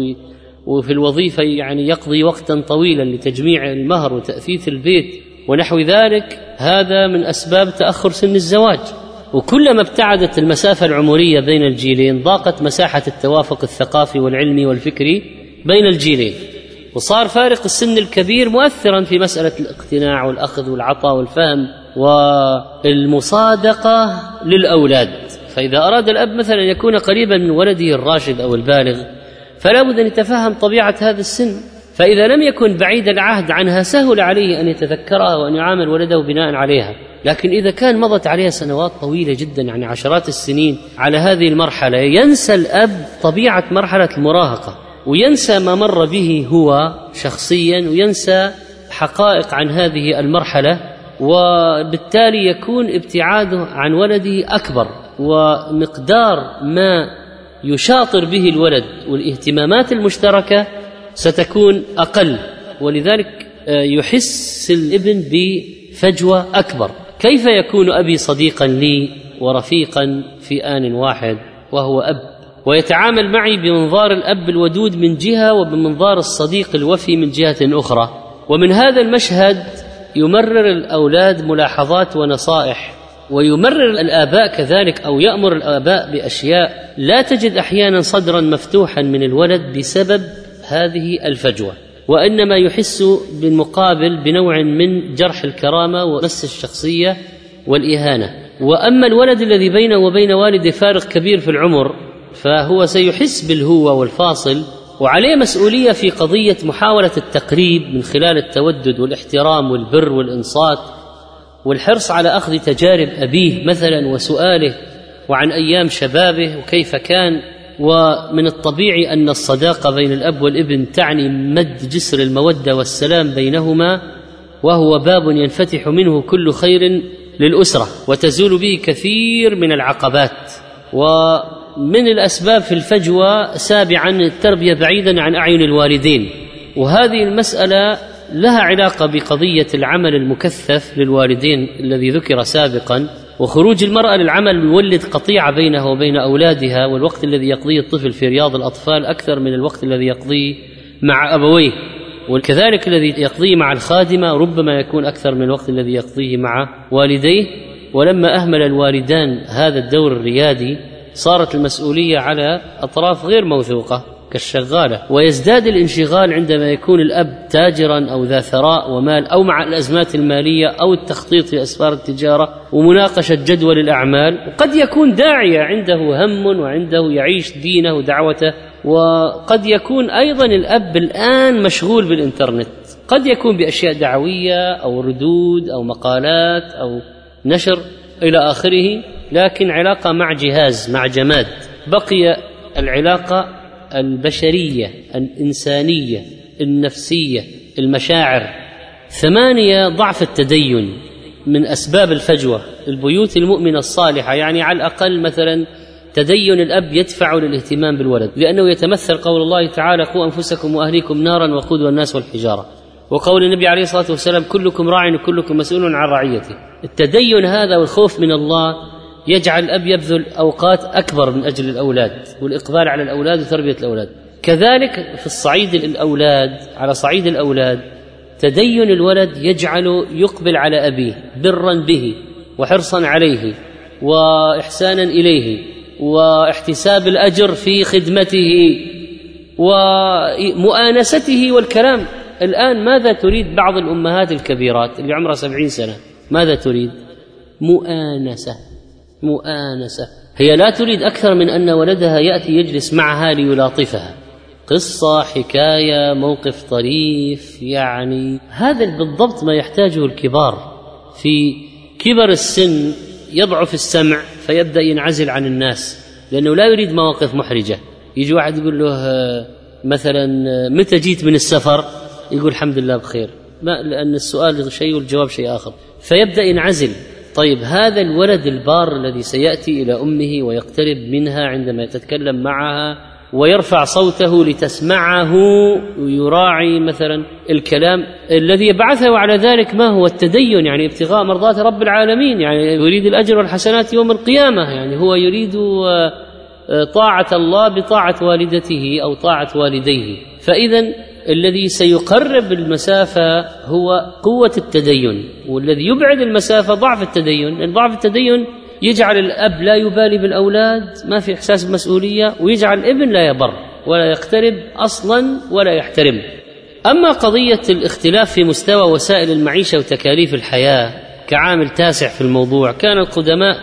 وفي الوظيفة يعني يقضي وقتا طويلا لتجميع المهر وتأثيث البيت ونحو ذلك. هذا من أسباب تأخر سن الزواج. وكلما ابتعدت المسافة العمرية بين الجيلين ضاقت مساحة التوافق الثقافي والعلمي والفكري بين الجيلين. وصار فارق السن الكبير مؤثرا في مسألة الاقتناع والأخذ والعطاء والفهم. والمصادقة للأولاد. فإذا أراد الأب مثلا أن يكون قريبا من ولده الراشد أو البالغ فلا بد أن يتفهم طبيعة هذا السن. فإذا لم يكن بعيد العهد عنها سهل عليه أن يتذكرها وأن يعامل ولده بناء عليها. لكن إذا كان مضت عليها سنوات طويلة جدا يعني عشرات السنين على هذه المرحلة ينسى الأب طبيعة مرحلة المراهقة. وينسى ما مر به هو شخصيا وينسى حقائق عن هذه المرحلة. وبالتالي يكون ابتعاده عن ولده أكبر ومقدار ما يشاطر به الولد والاهتمامات المشتركة ستكون أقل ولذلك آه، يحس الابن بفجوة أكبر. كيف يكون أبي صديقا لي ورفيقا في آن واحد وهو أب؟ ويتعامل معي بمنظار الأب الودود من جهة وبمنظار الصديق الوفي من جهة أخرى. ومن هذا المشهد يمرر الأولاد ملاحظات ونصائح ويمرر الآباء كذلك أو يأمر الآباء بأشياء لا تجد أحيانا صدرا مفتوحا من الولد بسبب هذه الفجوة. وإنما يحس بالمقابل بنوع من جرح الكرامة ومس الشخصية والإهانة. وأما الولد الذي بينه وبين والده فارق كبير في العمر فهو سيحس بالهوة والفاصل وعليه مسؤولية في قضية محاولة التقريب من خلال التودد والاحترام والبر والإنصات والحرص على أخذ تجارب أبيه مثلا وسؤاله وعن أيام شبابه وكيف كان ومن الطبيعي أن الصداقة بين الأب والابن تعني مد جسر المودة والسلام بينهما وهو باب ينفتح منه كل خير للأسرة وتزول به كثير من العقبات. و من الأسباب في الفجوة سابعا التربية بعيدا عن أعين الوالدين. وهذه المسألة لها علاقة بقضية العمل المكثف للوالدين الذي ذكر سابقا وخروج المرأة للعمل يولد قطيعة بينها وبين أولادها والوقت الذي يقضيه الطفل في رياض الأطفال أكثر من الوقت الذي يقضيه مع أبويه. وكذلك الذي يقضيه مع الخادمة ربما يكون أكثر من الوقت الذي يقضيه مع والديه. ولما أهمل الوالدان هذا الدور الريادي صارت المسؤولية على أطراف غير موثوقة كالشغالة ويزداد الانشغال عندما يكون الأب تاجرا أو ذا ثراء ومال أو مع الأزمات المالية أو التخطيط في أسفار التجارة ومناقشة جدول الأعمال وقد يكون داعية عنده هم وعنده يعيش دينه ودعوته وقد يكون أيضا الأب الآن مشغول بالإنترنت. قد يكون بأشياء دعوية أو ردود أو مقالات أو نشر إلى آخره. لكن علاقة مع جهاز مع جماد. بقي العلاقة البشرية الإنسانية النفسية المشاعر. ثمانية ضعف التدين من أسباب الفجوة. البيوت المؤمنة الصالحة يعني على الأقل مثلا تدين الأب يدفع للاهتمام بالولد. لأنه يتمثل قول الله تعالى قوا أنفسكم وأهليكم نارا وقودها الناس والحجارة. وقول النبي عليه الصلاة والسلام كلكم راع وكلكم مسؤول عن رعيته. التدين هذا والخوف من الله يجعل الاب يبذل اوقات أكبر من أجل الأولاد والإقبال على الأولاد وتربية الأولاد. كذلك في الصعيد الأولاد على صعيد الأولاد تدين الولد يجعل يقبل على أبيه برا به وحرصا عليه واحسانا إليه واحتساب الأجر في خدمته ومؤانسته والكلام. الآن ماذا تريد بعض الأمهات الكبيرات اللي عمرها سبعين سنة؟ ماذا تريد؟ مؤانسة. مؤانسة. هي لا تريد أكثر من أن ولدها يأتي يجلس معها ليلاطفها. قصة حكاية موقف طريف يعني هذا بالضبط ما يحتاجه الكبار. في كبر السن يضعف السمع فيبدأ ينعزل عن الناس لأنه لا يريد مواقف محرجة. يجي واحد يقول له مثلا متى جيت من السفر؟ يقول الحمد لله بخير. ما لأن السؤال شيء والجواب شيء آخر. فيبدأ ينعزل. طيب هذا الولد البار الذي سيأتي إلى أمه ويقترب منها عندما تتكلم معها ويرفع صوته لتسمعه ويراعي مثلا الكلام الذي يبعثه على ذلك ما هو التدين يعني ابتغاء مرضات رب العالمين يعني يريد الأجر والحسنات يوم القيامة يعني هو يريد آه، طاعة الله بطاعة والدته أو طاعة والديه. فاذا الذي سيقرب المسافة هو قوة التدين والذي يبعد المسافة ضعف التدين ضعف التدين يجعل الأب لا يبالي بالأولاد ما في إحساس بمسؤولية ويجعل الابن لا يبر ولا يقترب أصلا ولا يحترم. أما قضية الاختلاف في مستوى وسائل المعيشة وتكاليف الحياة كعامل تاسع في الموضوع كان القدماء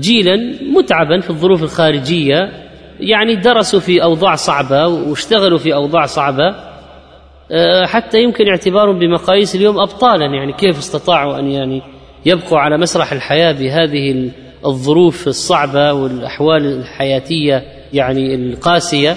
جيلا متعبا في الظروف الخارجية يعني درسوا في أوضاع صعبة واشتغلوا في أوضاع صعبة حتى يمكن اعتبارهم بمقاييس اليوم ابطالا يعني كيف استطاعوا أن يعني يبقوا على مسرح الحياة بهذه الظروف الصعبة والأحوال الحياتية يعني القاسية.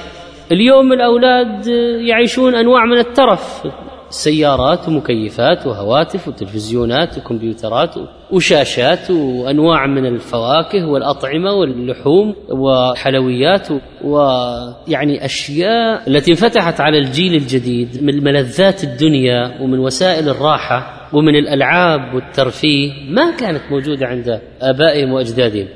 اليوم الأولاد يعيشون أنواع من الترف سيارات ومكيفات وهواتف وتلفزيونات وكمبيوترات وشاشات وأنواع من الفواكه والأطعمة واللحوم وحلويات ويعني أشياء التي انفتحت على الجيل الجديد من ملذات الدنيا ومن وسائل الراحة ومن الألعاب والترفيه ما كانت موجودة عند آبائهم وأجدادهم.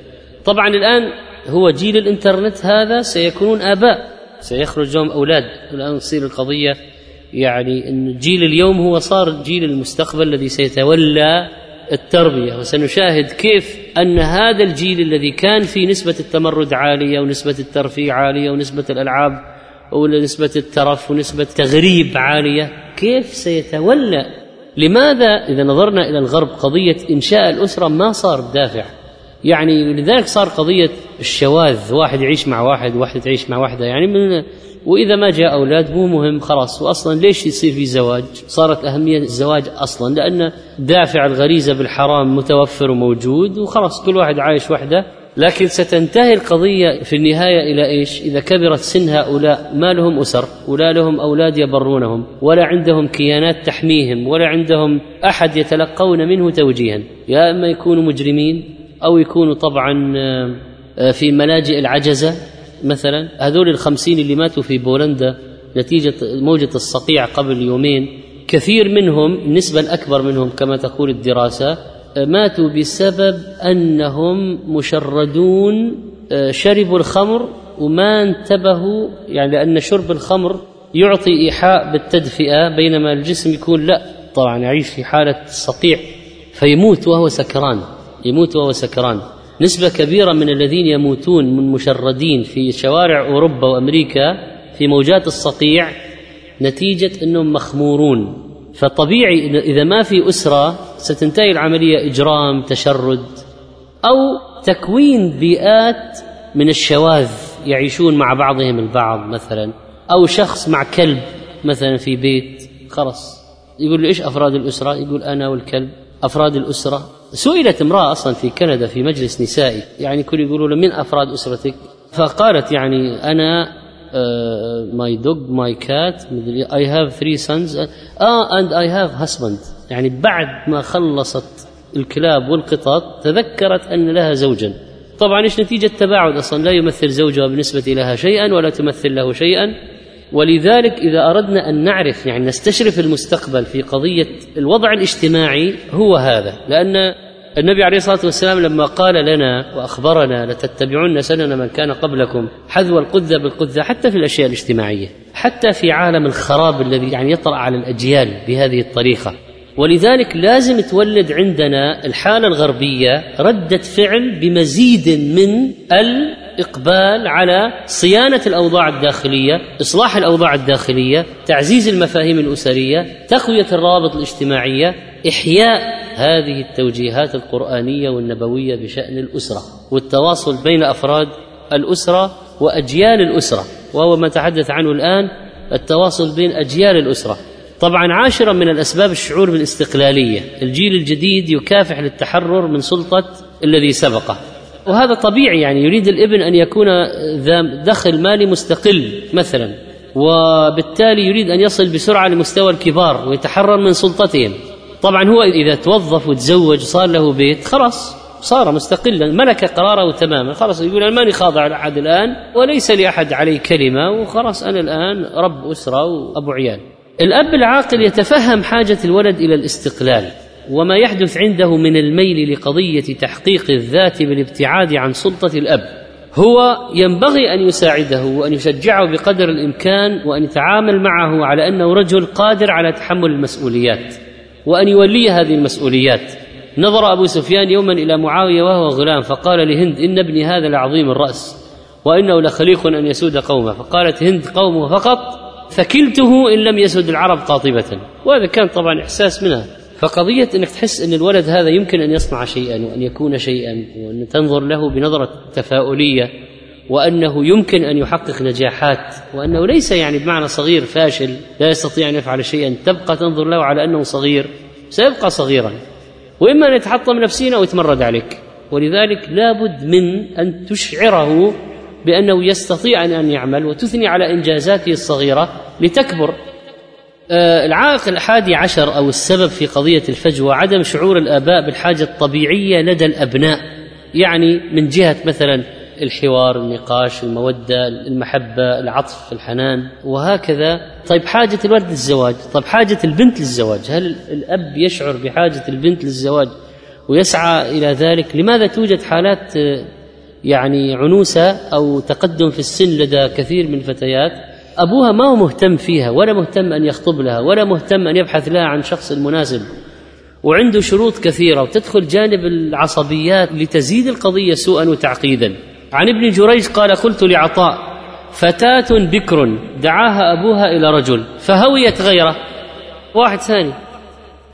طبعا الآن هو جيل الإنترنت هذا سيكونون آباء سيخرج لهم أولاد الآن تصير القضية يعني إن جيل اليوم هو صار جيل المستقبل الذي سيتولى التربية وسنشاهد كيف أن هذا الجيل الذي كان فيه نسبة التمرد عالية ونسبة الترفيه عالية ونسبة الألعاب ونسبة الترف ونسبة تغريب عالية كيف سيتولى؟ لماذا إذا نظرنا إلى الغرب قضية إنشاء الأسرة ما صار بدافع؟ يعني لذلك صار قضية الشواذ واحد يعيش مع واحد واحدة تعيش مع واحدة يعني من وإذا ما جاء أولاد مو مهم خلاص واصلا ليش يصير في زواج؟ صارت أهمية الزواج أصلا لأن دافع الغريزة بالحرام متوفر وموجود وخلاص كل واحد عايش وحده لكن ستنتهي القضية في النهاية إلى إيش؟ إذا كبرت سن هؤلاء ما لهم أسر ولا لهم أولاد يبرونهم ولا عندهم كيانات تحميهم ولا عندهم أحد يتلقون منه توجيها يا إما يكونوا مجرمين أو يكونوا طبعا آه، في ملاجئ العجزة مثلا هذول الخمسين اللي ماتوا في بولندا نتيجة موجة الصقيع قبل يومين كثير منهم النسبة الأكبر منهم كما تقول الدراسة ماتوا بسبب أنهم مشردون شربوا الخمر وما انتبهوا يعني لأن شرب الخمر يعطي إيحاء بالتدفئة بينما الجسم يكون لا طبعا يعيش في حالة صقيع فيموت وهو سكران يموت وهو سكران. نسبة كبيرة من الذين يموتون من مشردين في شوارع أوروبا وأمريكا في موجات الصقيع نتيجة أنهم مخمورون. فطبيعي إذا ما في أسرة ستنتهي العملية إجرام تشرد أو تكوين بيئات من الشواذ يعيشون مع بعضهم البعض مثلا أو شخص مع كلب مثلا في بيت خلص يقول له إيش أفراد الأسرة؟ يقول أنا والكلب. أفراد الأسرة سئلت امرأة أصلا في كندا في مجلس نسائي يعني كل يقولوا له من أفراد أسرتك؟ فقالت يعني أنا my dog my cat I have three sons آه and I have husband يعني بعد ما خلصت الكلاب والقطط تذكرت أن لها زوجا. طبعا إيش نتيجة تباعد أصلا؟ لا يمثل زوجها بالنسبة لها شيئا ولا تمثل له شيئا. ولذلك إذا أردنا أن نعرف يعني نستشرف المستقبل في قضية الوضع الاجتماعي هو هذا. لأن النبي عليه الصلاة والسلام لما قال لنا وأخبرنا لتتبعن سنن من كان قبلكم حذو القذة بالقذة حتى في الأشياء الاجتماعية حتى في عالم الخراب الذي يعني يطرأ على الأجيال بهذه الطريقة. ولذلك لازم تولد عندنا الحالة الغربية ردة فعل بمزيد من الإقبال على صيانة الأوضاع الداخلية، إصلاح الأوضاع الداخلية، تعزيز المفاهيم الأسرية، تقوية الروابط الاجتماعية، إحياء هذه التوجيهات القرآنية والنبوية بشأن الأسرة والتواصل بين أفراد الأسرة وأجيال الأسرة وهو ما تحدث عنه الآن التواصل بين أجيال الأسرة. طبعا عاشرا من الأسباب الشعور بالاستقلالية. الجيل الجديد يكافح للتحرر من سلطة الذي سبقه. وهذا طبيعي يعني يريد الإبن أن يكون ذا دخل مالي مستقل مثلا وبالتالي يريد أن يصل بسرعة لمستوى الكبار ويتحرر من سلطتهم. طبعا هو إذا توظف وتزوج صار له بيت خلاص صار مستقلا ملك قراره تماما خلاص يقول أنا ماني خاضع لأحد الآن وليس لأحد علي كلمة وخلاص أنا الآن رب أسرة وأبو عيال. الأب العاقل يتفهم حاجة الولد إلى الاستقلال وما يحدث عنده من الميل لقضية تحقيق الذات بالابتعاد عن سلطة الأب. هو ينبغي أن يساعده وأن يشجعه بقدر الإمكان وأن يتعامل معه على أنه رجل قادر على تحمل المسؤوليات وأن يولي هذه المسؤوليات. نظر أبو سفيان يوما إلى معاوية وهو غلام فقال لهند إن ابني هذا لعظيم الرأس وإنه لخليق أن يسود قومه. فقالت هند قومه فقط فكلته إن لم يسد العرب قاطبة. وهذا كان طبعا إحساس منها. فقضية أنك تحس أن الولد هذا يمكن أن يصنع شيئا وأن يكون شيئا وأن تنظر له بنظرة تفاؤلية وأنه يمكن أن يحقق نجاحات وأنه ليس يعني بمعنى صغير فاشل لا يستطيع أن يفعل شيئا. تبقى تنظر له على أنه صغير سيبقى صغيرا. وإما أن يتحطم نفسيا أو يتمرد عليك. ولذلك لابد من أن تشعره بأنه يستطيع أن يعمل وتثني على إنجازاته الصغيرة لتكبر. آه العائق الحادي عشر أو السبب في قضية الفجوة عدم شعور الآباء بالحاجة الطبيعية لدى الأبناء يعني من جهة مثلا الحوار النقاش المودة المحبة العطف الحنان وهكذا. طيب حاجة الولد للزواج طيب حاجة البنت للزواج هل الأب يشعر بحاجة البنت للزواج ويسعى إلى ذلك؟ لماذا توجد حالات يعني عنوسة أو تقدم في السن لدى كثير من الفتيات أبوها ما هو مهتم فيها ولا مهتم أن يخطب لها ولا مهتم أن يبحث لها عن شخص المناسب وعنده شروط كثيرة وتدخل جانب العصبيات لتزيد القضية سوءا وتعقيدا. عن ابن جريج قال قلت لعطاء فتاة بكر دعاها أبوها إلى رجل فهويت غيره. واحد ثاني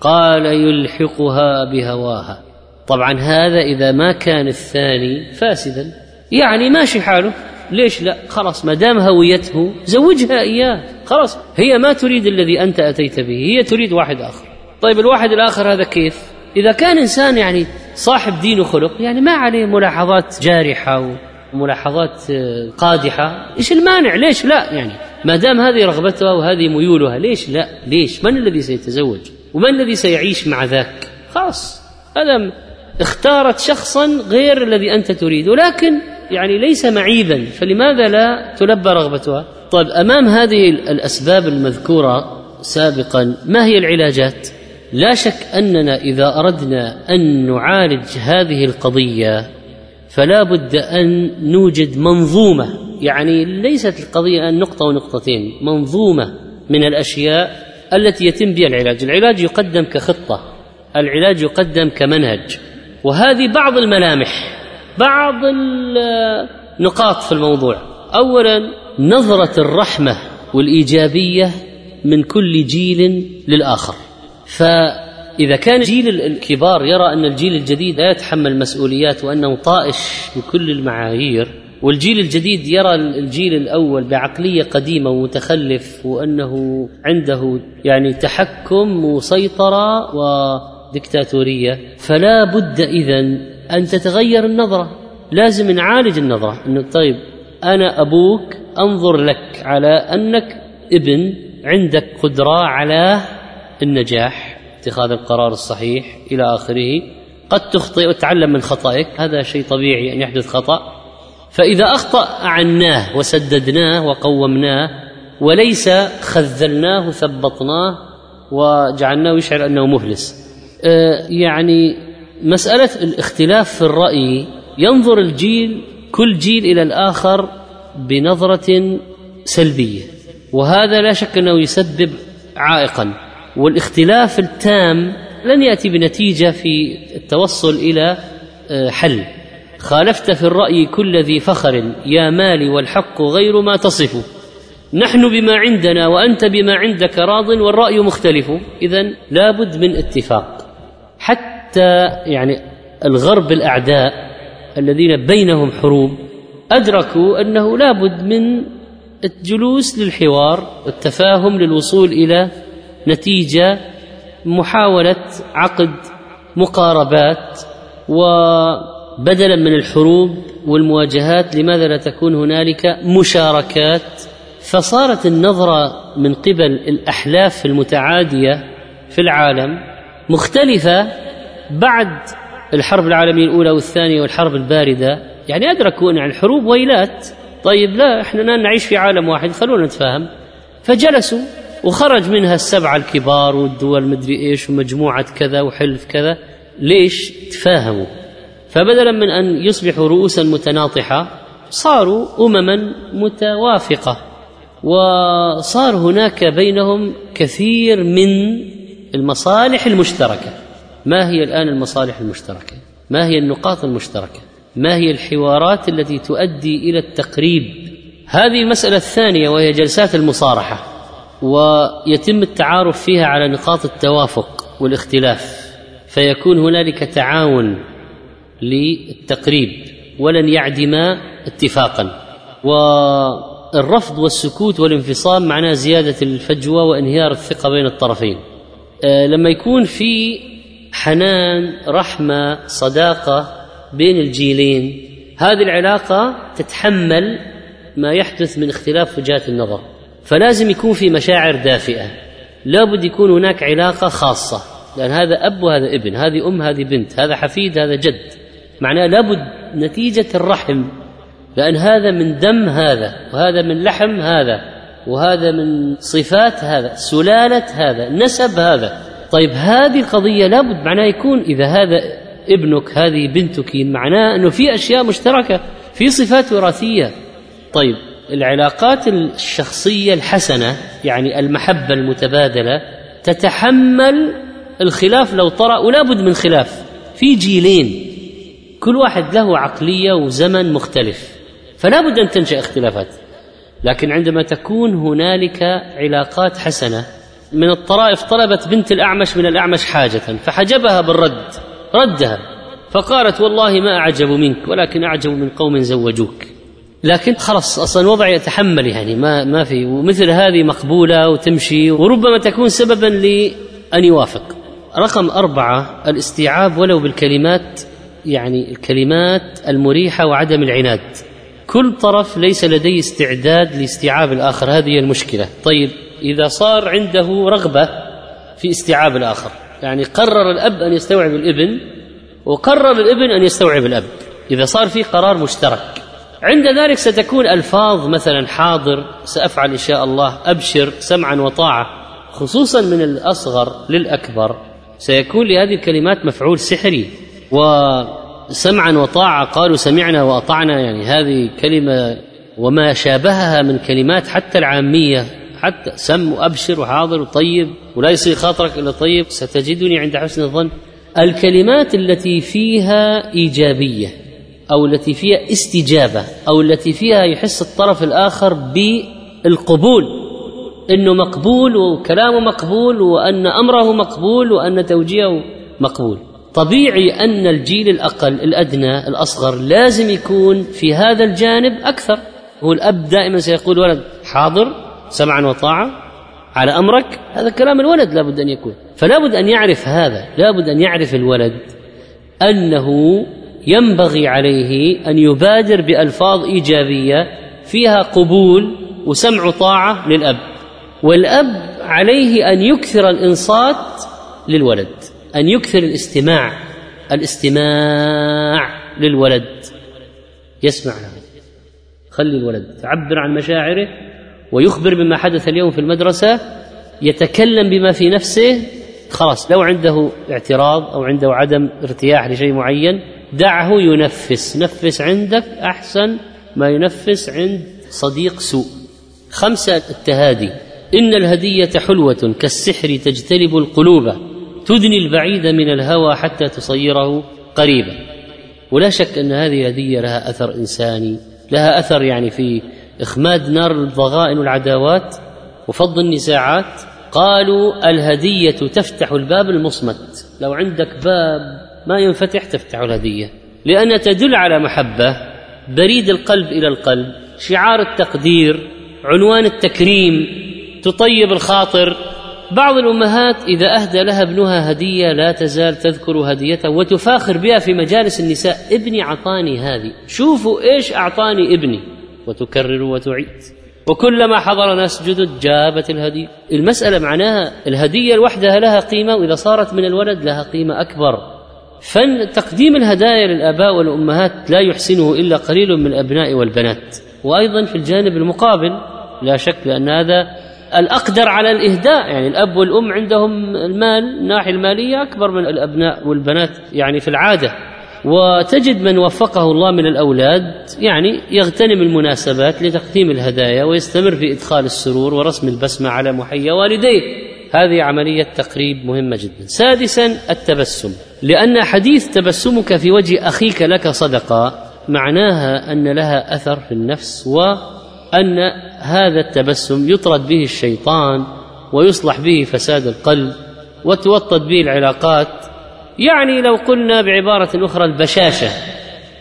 قال يلحقها بهواها. طبعا هذا إذا ما كان الثاني فاسدا. يعني ماشي حاله. ليش لا؟ خلاص ما دام هويته زوجها إياه. خلاص هي ما تريد الذي أنت أتيت به هي تريد واحد آخر. طيب الواحد الآخر هذا كيف؟ إذا كان إنسان يعني صاحب دين وخلق يعني ما عليه ملاحظات جارحة وملاحظات قادحة. إيش المانع؟ ليش لا؟ يعني ما دام هذه رغبتها وهذه ميولها ليش لا؟ ليش؟ من الذي سيتزوج؟ ومن الذي سيعيش مع ذاك؟ خلاص هذا اختارت شخصا غير الذي أنت تريد ولكن يعني ليس معيبا فلماذا لا تلبى رغبتها؟ طيب أمام هذه الأسباب المذكورة سابقا ما هي العلاجات؟ لا شك أننا إذا أردنا أن نعالج هذه القضية فلا بد أن نوجد منظومة يعني ليست القضية أن نقطة ونقطتين منظومة من الأشياء التي يتم بها العلاج. العلاج يقدم كخطة العلاج يقدم كمنهج. وهذه بعض الملامح بعض النقاط في الموضوع. اولا نظرة الرحمة والإيجابية من كل جيل للآخر. فإذا كان جيل الكبار يرى أن الجيل الجديد لا يتحمل مسؤوليات وأنه طائش بكل المعايير والجيل الجديد يرى الجيل الأول بعقلية قديمة ومتخلف وأنه عنده يعني تحكم وسيطرة ودكتاتوريه فلا بد إذا أن تتغير النظرة. لازم نعالج النظرة إنه طيب أنا أبوك أنظر لك على أنك ابن عندك قدرة على النجاح اتخاذ القرار الصحيح إلى آخره قد تخطئ وتتعلم من خطأك هذا شيء طبيعي أن يحدث خطأ. فإذا أخطأ أعناه وسددناه وقومناه وليس خذلناه ثبطناه وجعلناه يشعر أنه مفلس. يعني مسألة الاختلاف في الرأي ينظر الجيل كل جيل إلى الآخر بنظرة سلبية وهذا لا شك أنه يسبب عائقا والاختلاف التام لن يأتي بنتيجة في التوصل إلى آه، حل. خالفت في الرأي كل ذي فخر يا مالي والحق غير ما تصف. نحن بما عندنا وأنت بما عندك راض والرأي مختلف. إذا لابد من اتفاق. حتى يعني الغرب الأعداء الذين بينهم حروب أدركوا أنه لابد من الجلوس للحوار والتفاهم للوصول إلى نتيجة محاولة عقد مقاربات و بدلا من الحروب والمواجهات لماذا لا تكون هنالك مشاركات؟ فصارت النظرة من قبل الأحلاف المتعادية في العالم مختلفة بعد الحرب العالمية الأولى والثانية والحرب الباردة. يعني ادركوا ان الحروب ويلات. طيب لا إحنا نعيش في عالم واحد خلونا نتفاهم. فجلسوا وخرج منها السبعة الكبار والدول مدري إيش ومجموعة كذا وحلف كذا. ليش؟ تفاهموا. فبدلا من أن يصبحوا رؤوسا متناطحة صاروا امما متوافقة. وصار هناك بينهم كثير من المصالح المشتركة. ما هي الآن المصالح المشتركة؟ ما هي النقاط المشتركة؟ ما هي الحوارات التي تؤدي إلى التقريب؟ هذه المساله الثانية وهي جلسات المصارحة ويتم التعارف فيها على نقاط التوافق والاختلاف فيكون هنالك تعاون للتقريب ولن يعدما اتفاقا. والرفض والسكوت والانفصام معناه زيادة الفجوة وانهيار الثقة بين الطرفين. لما يكون في حنان رحمة صداقة بين الجيلين هذه العلاقة تتحمل ما يحدث من اختلاف وجهات النظر. فلازم يكون في مشاعر دافئة. لابد يكون هناك علاقة خاصة. لأن هذا أب وهذا ابن هذه أم هذه بنت هذا حفيد هذا جد. معناه لابد نتيجة الرحم. لأن هذا من دم هذا وهذا من لحم هذا. وهذا من صفات هذا سلالة هذا نسب هذا. طيب هذه القضية لابد معناه يكون إذا هذا ابنك هذه بنتك معناه أنه في أشياء مشتركة في صفات وراثية. طيب العلاقات الشخصية الحسنة يعني المحبة المتبادلة تتحمل الخلاف لو طرأ ولا بد من خلاف. في جيلين كل واحد له عقلية وزمن مختلف فلا بد أن تنشأ اختلافات. لكن عندما تكون هنالك علاقات حسنة من الطرائف طلبت بنت الأعمش من الأعمش حاجة فحجبها بالرد ردها فقالت والله ما أعجب منك ولكن أعجب من قوم زوجوك. لكن خلص أصلا الوضع يتحمل يعني ما ما في ومثل هذه مقبولة وتمشي وربما تكون سببا لأن يوافق. رقم أربعة الاستيعاب ولو بالكلمات يعني الكلمات المريحة وعدم العناد. كل طرف ليس لديه استعداد لاستيعاب الآخر. هذه هي المشكلة. طيب إذا صار عنده رغبة في استيعاب الآخر يعني قرر الأب أن يستوعب الابن وقرر الابن أن يستوعب الأب. إذا صار في قرار مشترك. عند ذلك ستكون ألفاظ مثلا حاضر سأفعل إن شاء الله أبشر سمعا وطاعة خصوصا من الأصغر للأكبر. سيكون لهذه الكلمات مفعول سحري. وسمعا وطاعة قالوا سمعنا وأطعنا. يعني هذه كلمة وما شابهها من كلمات حتى العامية حتى سم وأبشر وحاضر وطيب ولا يصير خاطرك إلا طيب. ستجدني عند حسن الظن. الكلمات التي فيها إيجابية أو التي فيها استجابة أو التي فيها يحس الطرف الآخر بالقبول إنه مقبول وكلامه مقبول وأن أمره مقبول وأن توجيهه مقبول. طبيعي أن الجيل الأقل الأدنى الأصغر لازم يكون في هذا الجانب أكثر. هو الأب دائما سيقول ولد حاضر سمعا وطاعة على أمرك. هذا كلام الولد لابد أن يكون. فلا بد أن يعرف هذا لابد أن يعرف الولد أنه ينبغي عليه أن يبادر بألفاظ إيجابية فيها قبول وسمع طاعه للأب والأب عليه أن يكثر الإنصات للولد. أن يكثر الاستماع الاستماع للولد. يسمع له. خلي الولد. تعبر عن مشاعره ويخبر بما حدث اليوم في المدرسة يتكلم بما في نفسه. خلاص لو عنده اعتراض أو عنده عدم ارتياح لشيء معين دعه ينفس. نفس عندك أحسن ما ينفس عند صديق سوء. خمسة التهادي. إن الهدية حلوة كالسحر تجتلب القلوب. تدني البعيد من الهوى حتى تصيره قريبا. ولا شك أن هذه الهدية لها أثر إنساني لها أثر يعني في إخماد نار الضغائن والعداوات وفض النزاعات. قالوا الهدية تفتح الباب المصمت لو عندك باب ما ينفتح تفتح الهدية. لانها تدل على محبة بريد القلب إلى القلب شعار التقدير عنوان التكريم تطيب الخاطر بعض الأمهات إذا أهدى لها ابنها هدية لا تزال تذكر هديته وتفاخر بها في مجالس النساء ابني أعطاني هذه. شوفوا إيش أعطاني ابني. وتكرر وتعيد. وكلما حضر ناس جدد جابت الهدية. المسألة معناها الهدية لوحدها لها قيمة وإذا صارت من الولد لها قيمة أكبر. فن تقديم الهدايا للآباء والأمهات لا يحسنه إلا قليل من الأبناء والبنات. وأيضا في الجانب المقابل لا شك لأن هذا الأقدر على الإهداء. يعني الأب والأم عندهم المال الناحية المالية أكبر من الأبناء والبنات يعني في العادة. وتجد من وفقه الله من الأولاد يعني يغتنم المناسبات لتقديم الهدايا ويستمر في إدخال السرور ورسم البسمة على محيا والديه. هذه عملية تقريب مهمة جدا. سادسا التبسم. لأن حديث تبسمك في وجه أخيك لك صدقة معناها أن لها أثر في النفس وان هذا التبسم يطرد به الشيطان ويصلح به فساد القلب وتوطد به العلاقات. يعني لو قلنا بعبارة أخرى البشاشة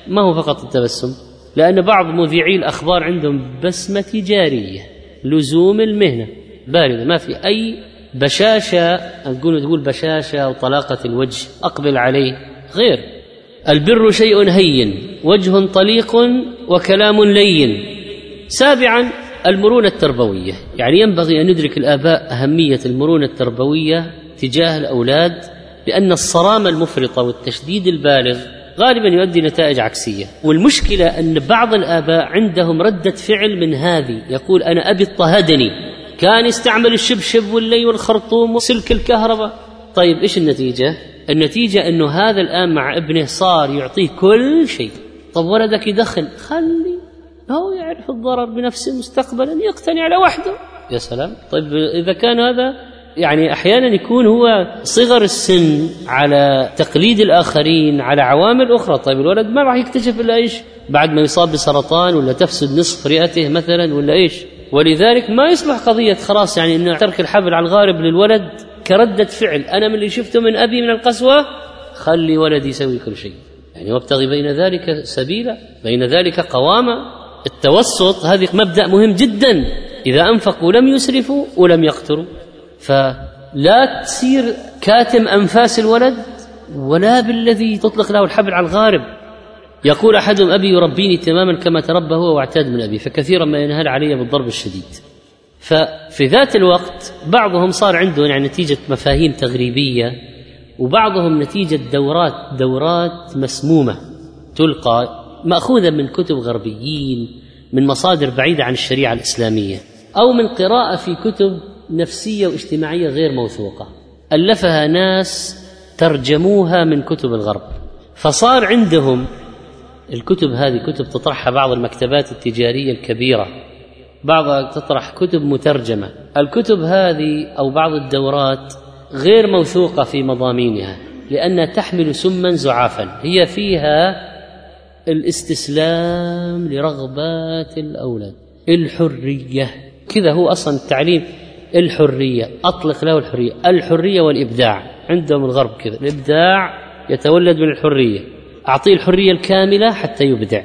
ما هو فقط التبسم؟ لأن بعض مذيعي الأخبار عندهم بسمة تجارية لزوم المهنة باردة ما في أي بشاشة نقول تقول بشاشة وطلاقة الوجه أقبل عليه غير. البر شيء هين وجه طليق وكلام لين. سابعا المرونة التربوية. يعني ينبغي أن ندرك الآباء أهمية المرونة التربوية تجاه الأولاد لأن الصرامة المفرطة والتشديد البالغ غالبا يؤدي نتائج عكسية. والمشكلة أن بعض الآباء عندهم ردة فعل من هذه. يقول أنا أبي اضطهدني. كان يستعمل الشبشب واللي والخرطوم وسلك الكهرباء. طيب إيش النتيجة؟ النتيجة أنه هذا الآن مع ابنه صار يعطيه كل شيء. طب ولدك يدخن؟ خلي هو يعرف الضرر بنفسه مستقبلا يقتني على وحده. يا سلام. طيب إذا كان هذا يعني أحيانا يكون هو صغر السن على تقليد الآخرين على عوامل أخرى. طيب الولد ما راح يكتشف إلا إيش؟ بعد ما يصاب بسرطان ولا تفسد نصف رئته مثلا ولا إيش؟ ولذلك ما يصبح قضية خلاص يعني إنه ترك الحبل على الغارب للولد كردة فعل. أنا من اللي شفته من أبي من القسوة خلي ولدي يسوي كل شيء. يعني وابتغي بين ذلك سبيلا بين ذلك قوامه التوسط هذه مبدأ مهم جدا. إذا أنفقوا لم يسرفوا ولم يقتروا. فلا تصير كاتم أنفاس الولد ولا بالذي تطلق له الحبل على الغارب. يقول احدهم أبي يربيني تماما كما تربى هو واعتاد من أبي فكثيرا ما ينهل علي بالضرب الشديد. ففي ذات الوقت بعضهم صار عنده يعني نتيجة مفاهيم تغريبية وبعضهم نتيجة دورات دورات مسمومة تلقى مأخوذة من كتب غربيين من مصادر بعيدة عن الشريعة الإسلامية أو من قراءة في كتب نفسية واجتماعية غير موثوقة. ألفها ناس ترجموها من كتب الغرب. فصار عندهم الكتب هذه كتب تطرحها بعض المكتبات التجارية الكبيرة بعضها تطرح كتب مترجمة. الكتب هذه أو بعض الدورات غير موثوقة في مضامينها لأنها تحمل سما زعافا. هي فيها الاستسلام لرغبات الأولاد. الحرية. كذا هو أصلا التعليم الحرية. أطلق له الحرية. الحرية والإبداع. عندهم الغرب كذا. الإبداع يتولد من الحرية. أعطيه الحرية الكاملة حتى يبدع.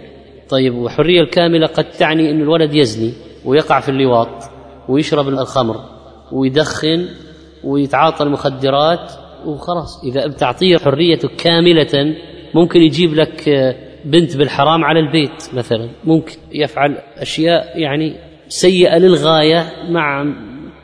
طيب والحرية الكاملة قد تعني إن الولد يزني ويقع في اللواط ويشرب الخمر ويدخن ويتعاطى المخدرات وخلاص. إذا بتعطيه حريته كاملة ممكن يجيب لك بنت بالحرام على البيت مثلا ممكن يفعل أشياء يعني سيئة للغاية مع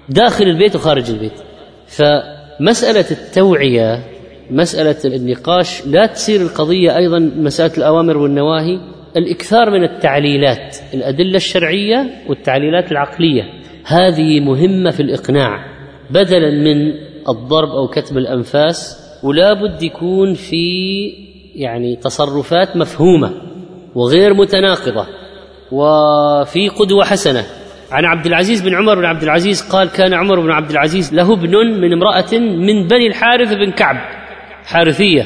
داخل البيت وخارج البيت. فمسألة التوعية مسألة النقاش لا تصير القضية أيضا مسألة الأوامر والنواهي. الإكثار من التعليلات الأدلة الشرعية والتعليلات العقلية هذه مهمة في الإقناع. بدلا من الضرب أو كتم الأنفاس ولا بد يكون في يعني تصرفات مفهومة وغير متناقضة وفي قدوة حسنة. عن عبد العزيز بن عمر بن عبد العزيز قال كان عمر بن عبد العزيز له ابن من امرأة من بني الحارث بن كعب حارثية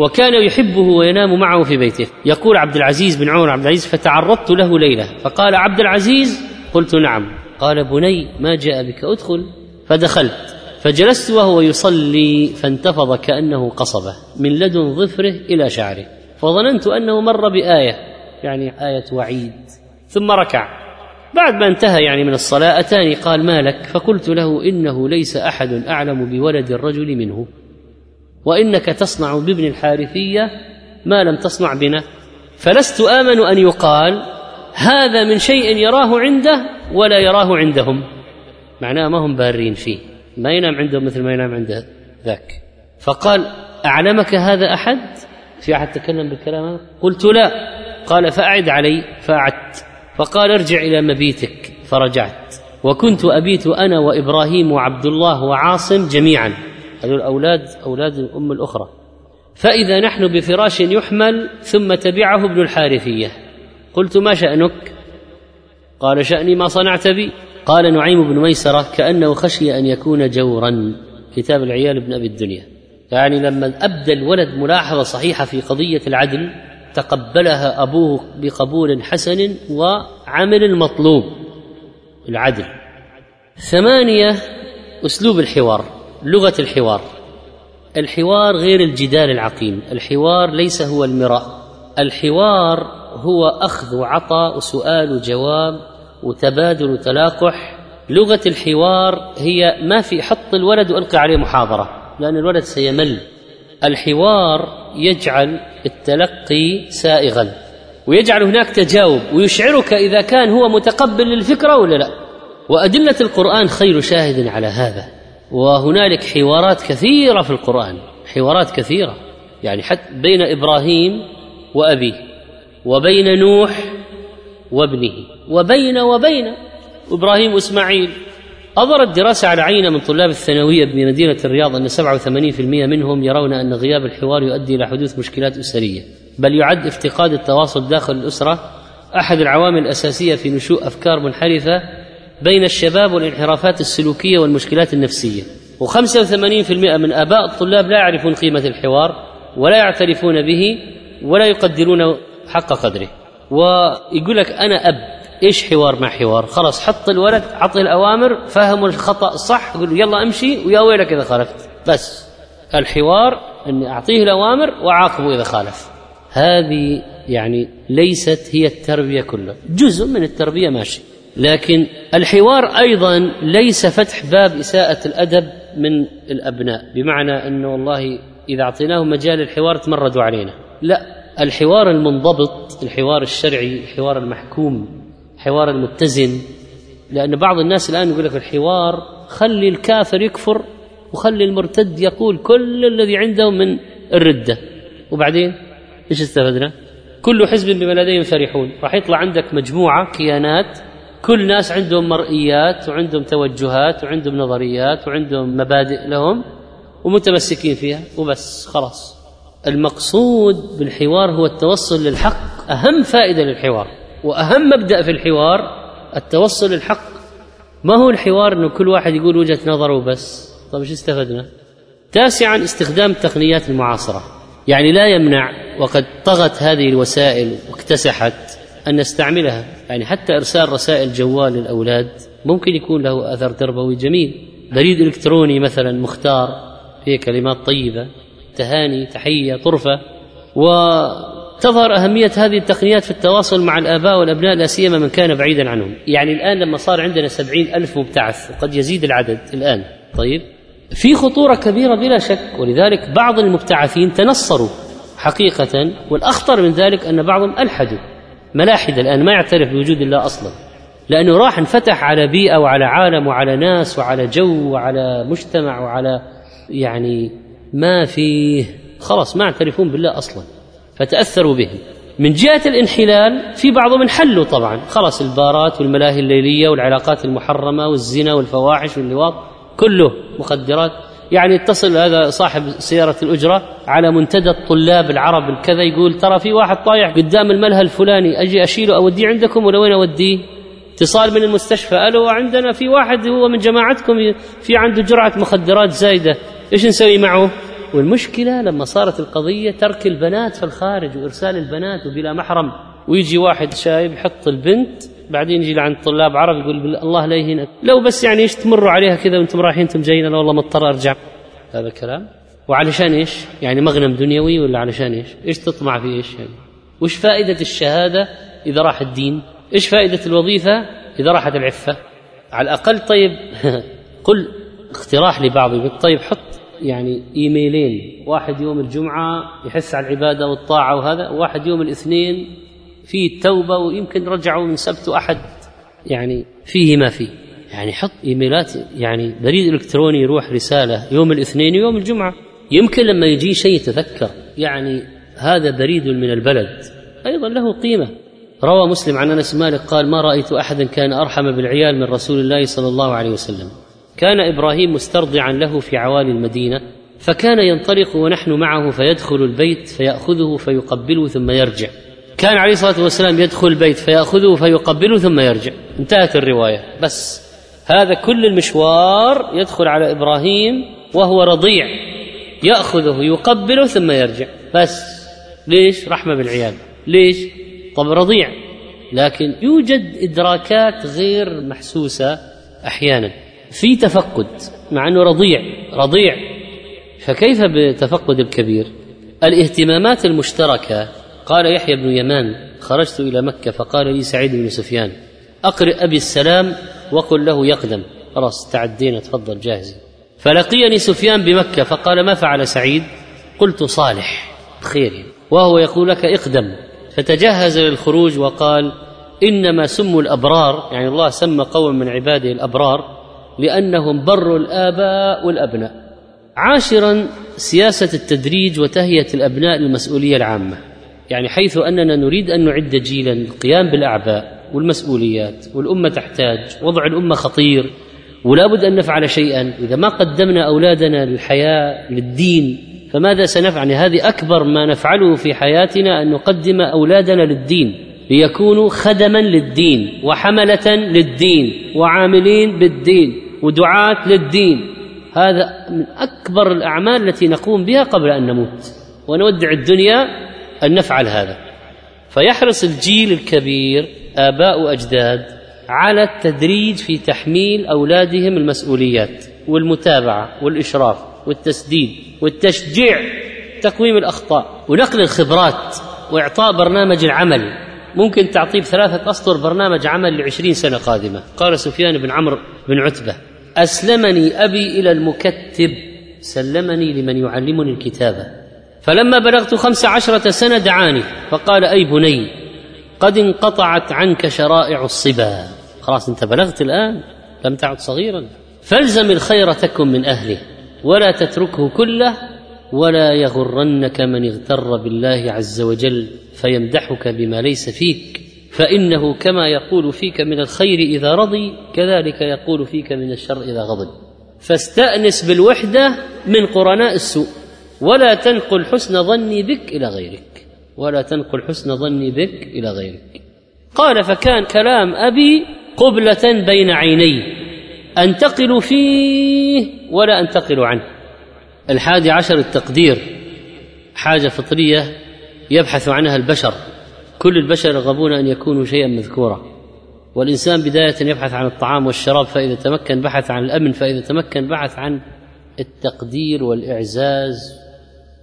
وكان يحبه وينام معه في بيته. يقول عبد العزيز بن عمر عبد العزيز فتعرضت له ليلة. فقال عبد العزيز؟ قلت نعم. قال بني ما جاء بك ادخل. فدخلت. فجلست وهو يصلي فانتفض كأنه قصبه من لدن ظفره إلى شعره فظننت أنه مر بآية يعني آية وعيد ثم ركع. بعد ما انتهى يعني من الصلاة أتاني قال ما لك؟ فقلت له إنه ليس أحد أعلم بولد الرجل منه وإنك تصنع بابن الحارثية ما لم تصنع بنا. فلست آمن أن يقال هذا من شيء يراه عنده ولا يراه عندهم. معناه ما هم بارين فيه. ما ينام عندهم مثل ما ينام عند ذاك. فقال أعلمك هذا أحد؟ في أحد تكلم بالكلام هذا؟ قلت لا. قال فأعد علي. فأعدت. فقال ارجع إلى مبيتك. فرجعت. وكنت أبيت أنا وإبراهيم وعبد الله وعاصم جميعا. هذول أولاد أولاد الأم الأخرى. فإذا نحن بفراش يحمل ثم تبعه ابن الحارثية. قلت ما شأنك؟ قال شأني ما صنعت بي. قال نعيم بن ميسرة كأنه خشي أن يكون جورا. كتاب العيال بن أبي الدنيا. يعني لما أبدى الولد ملاحظة صحيحة في قضية العدل تقبلها أبوه بقبول حسن وعمل المطلوب العدل. ثمانية أسلوب الحوار لغة الحوار. الحوار غير الجدال العقيم. الحوار ليس هو المراء. الحوار هو أخذ وعطاء وسؤال وجواب وتبادل وتلاقح لغة الحوار هي ما في حط الولد وألقي عليه محاضرة لأن الولد سيمل. الحوار يجعل التلقي سائغا ويجعل هناك تجاوب ويشعرك إذا كان هو متقبل للفكرة ولا لا. وأدلة القرآن خير شاهد على هذا. وهنالك حوارات كثيرة في القرآن حوارات كثيرة. يعني حتى بين إبراهيم وأبيه وبين نوح وابنه. وبين وبين إبراهيم وإسماعيل. أظهرت دراسة على عينة من طلاب الثانوية بمدينة الرياض أن 87% منهم يرون أن غياب الحوار يؤدي إلى حدوث مشكلات أسرية. بل يعد افتقاد التواصل داخل الأسرة أحد العوامل الأساسية في نشوء أفكار منحرفة بين الشباب والانحرافات السلوكية والمشكلات النفسية. و85% من آباء الطلاب لا يعرفون قيمة الحوار ولا يعترفون به ولا يقدرون حق قدره. ويقول لك أنا أب إيش حوار مع حوار؟ خلاص حط الولد عطي الأوامر فهموا الخطأ صح يقول يلا امشي ويا ويلك إذا خالفت. بس. الحوار إني أعطيه الأوامر وأعاقبه إذا خالف. هذه يعني ليست هي التربية كلها. جزء من التربية ماشي. لكن الحوار أيضا ليس فتح باب إساءة الأدب من الأبناء. بمعنى إنه والله إذا اعطيناهم مجال الحوار تمردوا علينا. لا. الحوار المنضبط الحوار الشرعي الحوار المحكوم الحوار المتزن لأن بعض الناس الآن يقول لك الحوار خلي الكافر يكفر وخلي المرتد يقول كل الذي عنده من الردة. وبعدين إيش استفدنا؟ كل حزب بما لديهم فرحون. راح يطلع عندك مجموعة كيانات كل ناس عندهم مرئيات وعندهم توجهات وعندهم نظريات وعندهم مبادئ لهم ومتمسكين فيها وبس خلاص. المقصود بالحوار هو التوصل للحق. أهم فائدة للحوار وأهم مبدأ في الحوار التوصل للحق. ما هو الحوار إنه كل واحد يقول وجهة نظره وبس؟ طيب إيش استفدنا؟ تاسعا استخدام التقنيات المعاصرة. يعني لا يمنع وقد طغت هذه الوسائل واكتسحت أن نستعملها. يعني حتى إرسال رسائل جوال للأولاد ممكن يكون له أثر تربوي جميل. بريد إلكتروني مثلا مختار فيه كلمات طيبة. تهاني تحية طرفة. و تظهر أهمية هذه التقنيات في التواصل مع الآباء والأبناء لا سيما من كان بعيدا عنهم. يعني الآن لما صار عندنا سبعين ألف مبتعث وقد يزيد العدد الآن. طيب في خطورة كبيرة بلا شك ولذلك بعض المبتعثين تنصروا حقيقة والأخطر من ذلك أن بعضهم ألحدوا ملاحد الآن ما يعترف بوجود الله أصلا. لأنه راح انفتح على بيئة وعلى عالم وعلى ناس وعلى جو وعلى مجتمع وعلى يعني ما فيه. خلاص ما يعترفون بالله أصلا. فتأثروا بهم. من جهة الانحلال في بعضهم انحلوا طبعا. خلاص البارات والملاهي الليلية والعلاقات المحرمة والزنا والفواحش واللواط كله مخدرات. يعني اتصل هذا صاحب سيارة الأجرة على منتدى الطلاب العرب الكذا يقول ترى في واحد طايح قدام الملهى الفلاني أجي أشيله أوديه عندكم ولا وين أوديه؟ اتصال من المستشفى. ألو عندنا في واحد هو من جماعتكم في عنده جرعة مخدرات زايدة. إيش نسوي معه والمشكلة لما صارت القضية ترك البنات في الخارج وإرسال البنات وبلا محرم ويجي واحد شايب يحط البنت بعدين يجي لعند طلاب عرب يقول الله لا يهينك لو بس يعني إيش تمروا عليها كذا وأنتم رايحين أنتم جايين أنا والله مضطر أرجع هذا الكلام وعلشان إيش؟ يعني مغنم دنيوي ولا علشان إيش؟ إيش تطمع في إيش يعني؟ وش فائدة الشهادة إذا راح الدين؟ إيش فائدة الوظيفة إذا راحت العفة؟ على الأقل طيب قل اقتراح لبعض طيب حط يعني إيميلين واحد يوم الجمعة يحث على العبادة والطاعة وهذا واحد يوم الاثنين فيه التوبة ويمكن رجعوا من سبت وأحد يعني فيه ما فيه. يعني حط إيميلات يعني بريد إلكتروني يروح رسالة يوم الاثنين ويوم الجمعة. يمكن لما يجي شيء يتذكر يعني هذا بريد من البلد. أيضا له قيمة. روى مسلم عن أنس مالك قال ما رأيت احدا كان أرحم بالعيال من رسول الله صلى الله عليه وسلم. كان إبراهيم مسترضعا له في عوالي المدينة فكان ينطلق ونحن معه فيدخل البيت فيأخذه فيقبله ثم يرجع. كان عليه الصلاة والسلام يدخل البيت فيأخذه فيقبله ثم يرجع. انتهت الرواية. بس هذا كل المشوار يدخل على إبراهيم وهو رضيع. يأخذه يقبله ثم يرجع. بس. ليش؟ رحمة بالعيال. ليش؟ طب رضيع. لكن يوجد إدراكات غير محسوسة أحيانا. في تفقد مع إنه رضيع رضيع. فكيف بتفقد الكبير؟ الاهتمامات المشتركة. قال يحيى بن يمان خرجت إلى مكة فقال لي سعيد بن سفيان أقرئ أبي السلام وقل له يقدم. خلاص تعدينا تفضل جاهز. فلقيني سفيان بمكة فقال ما فعل سعيد؟ قلت صالح خير وهو يقول لك اقدم. فتجهز للخروج وقال إنما سموا الأبرار يعني الله سمى قوم من عباده الأبرار لأنهم بروا الآباء والأبناء. عاشرا سياسة التدريج وتهيئة الأبناء للمسؤولية العامة. يعني حيث أننا نريد أن نعد جيلا للقيام بالأعباء والمسؤوليات والأمة تحتاج وضع الأمة خطير ولا بد أن نفعل شيئا. إذا ما قدمنا أولادنا للحياة للدين فماذا سنفعل؟ يعني هذه أكبر ما نفعله في حياتنا أن نقدم أولادنا للدين. ليكونوا خدما للدين وحملة للدين وعاملين بالدين ودعاة للدين. هذا من أكبر الأعمال التي نقوم بها قبل أن نموت ونودع الدنيا أن نفعل هذا. فيحرص الجيل الكبير آباء وأجداد على التدريج في تحميل أولادهم المسؤوليات والمتابعة والإشراف والتسديد والتشجيع تقويم الأخطاء ونقل الخبرات وإعطاء برنامج العمل. ممكن تعطيه ثلاثة أسطر برنامج عمل لعشرين سنة قادمة. قال سفيان بن عمرو بن عتبة أسلمني أبي إلى المكتب سلمني لمن يعلمني الكتابة فلما بلغت خمس عشرة سنة دعاني فقال أي بني قد انقطعت عنك شرائع الصبا. خلاص أنت بلغت الآن لم تعد صغيرا. فالزم الخير تكن من أهله ولا تتركه كله ولا يغرنك من اغتر بالله عز وجل فيمدحك بما ليس فيك. فإنه كما يقول فيك من الخير إذا رضي كذلك يقول فيك من الشر إذا غضب. فاستأنس بالوحدة من قرناء السوء. ولا تنقل حسن ظني بك إلى غيرك. ولا تنقل حسن ظني بك إلى غيرك. قال فكان كلام أبي قبلة بين عيني أنتقل فيه ولا أنتقل عنه. الحادي عشر التقدير حاجة فطرية يبحث عنها البشر. كل البشر يرغبون أن يكونوا شيئا مذكورا. والإنسان بداية يبحث عن الطعام والشراب فإذا تمكن بحث عن الأمن فإذا تمكن بحث عن التقدير والإعزاز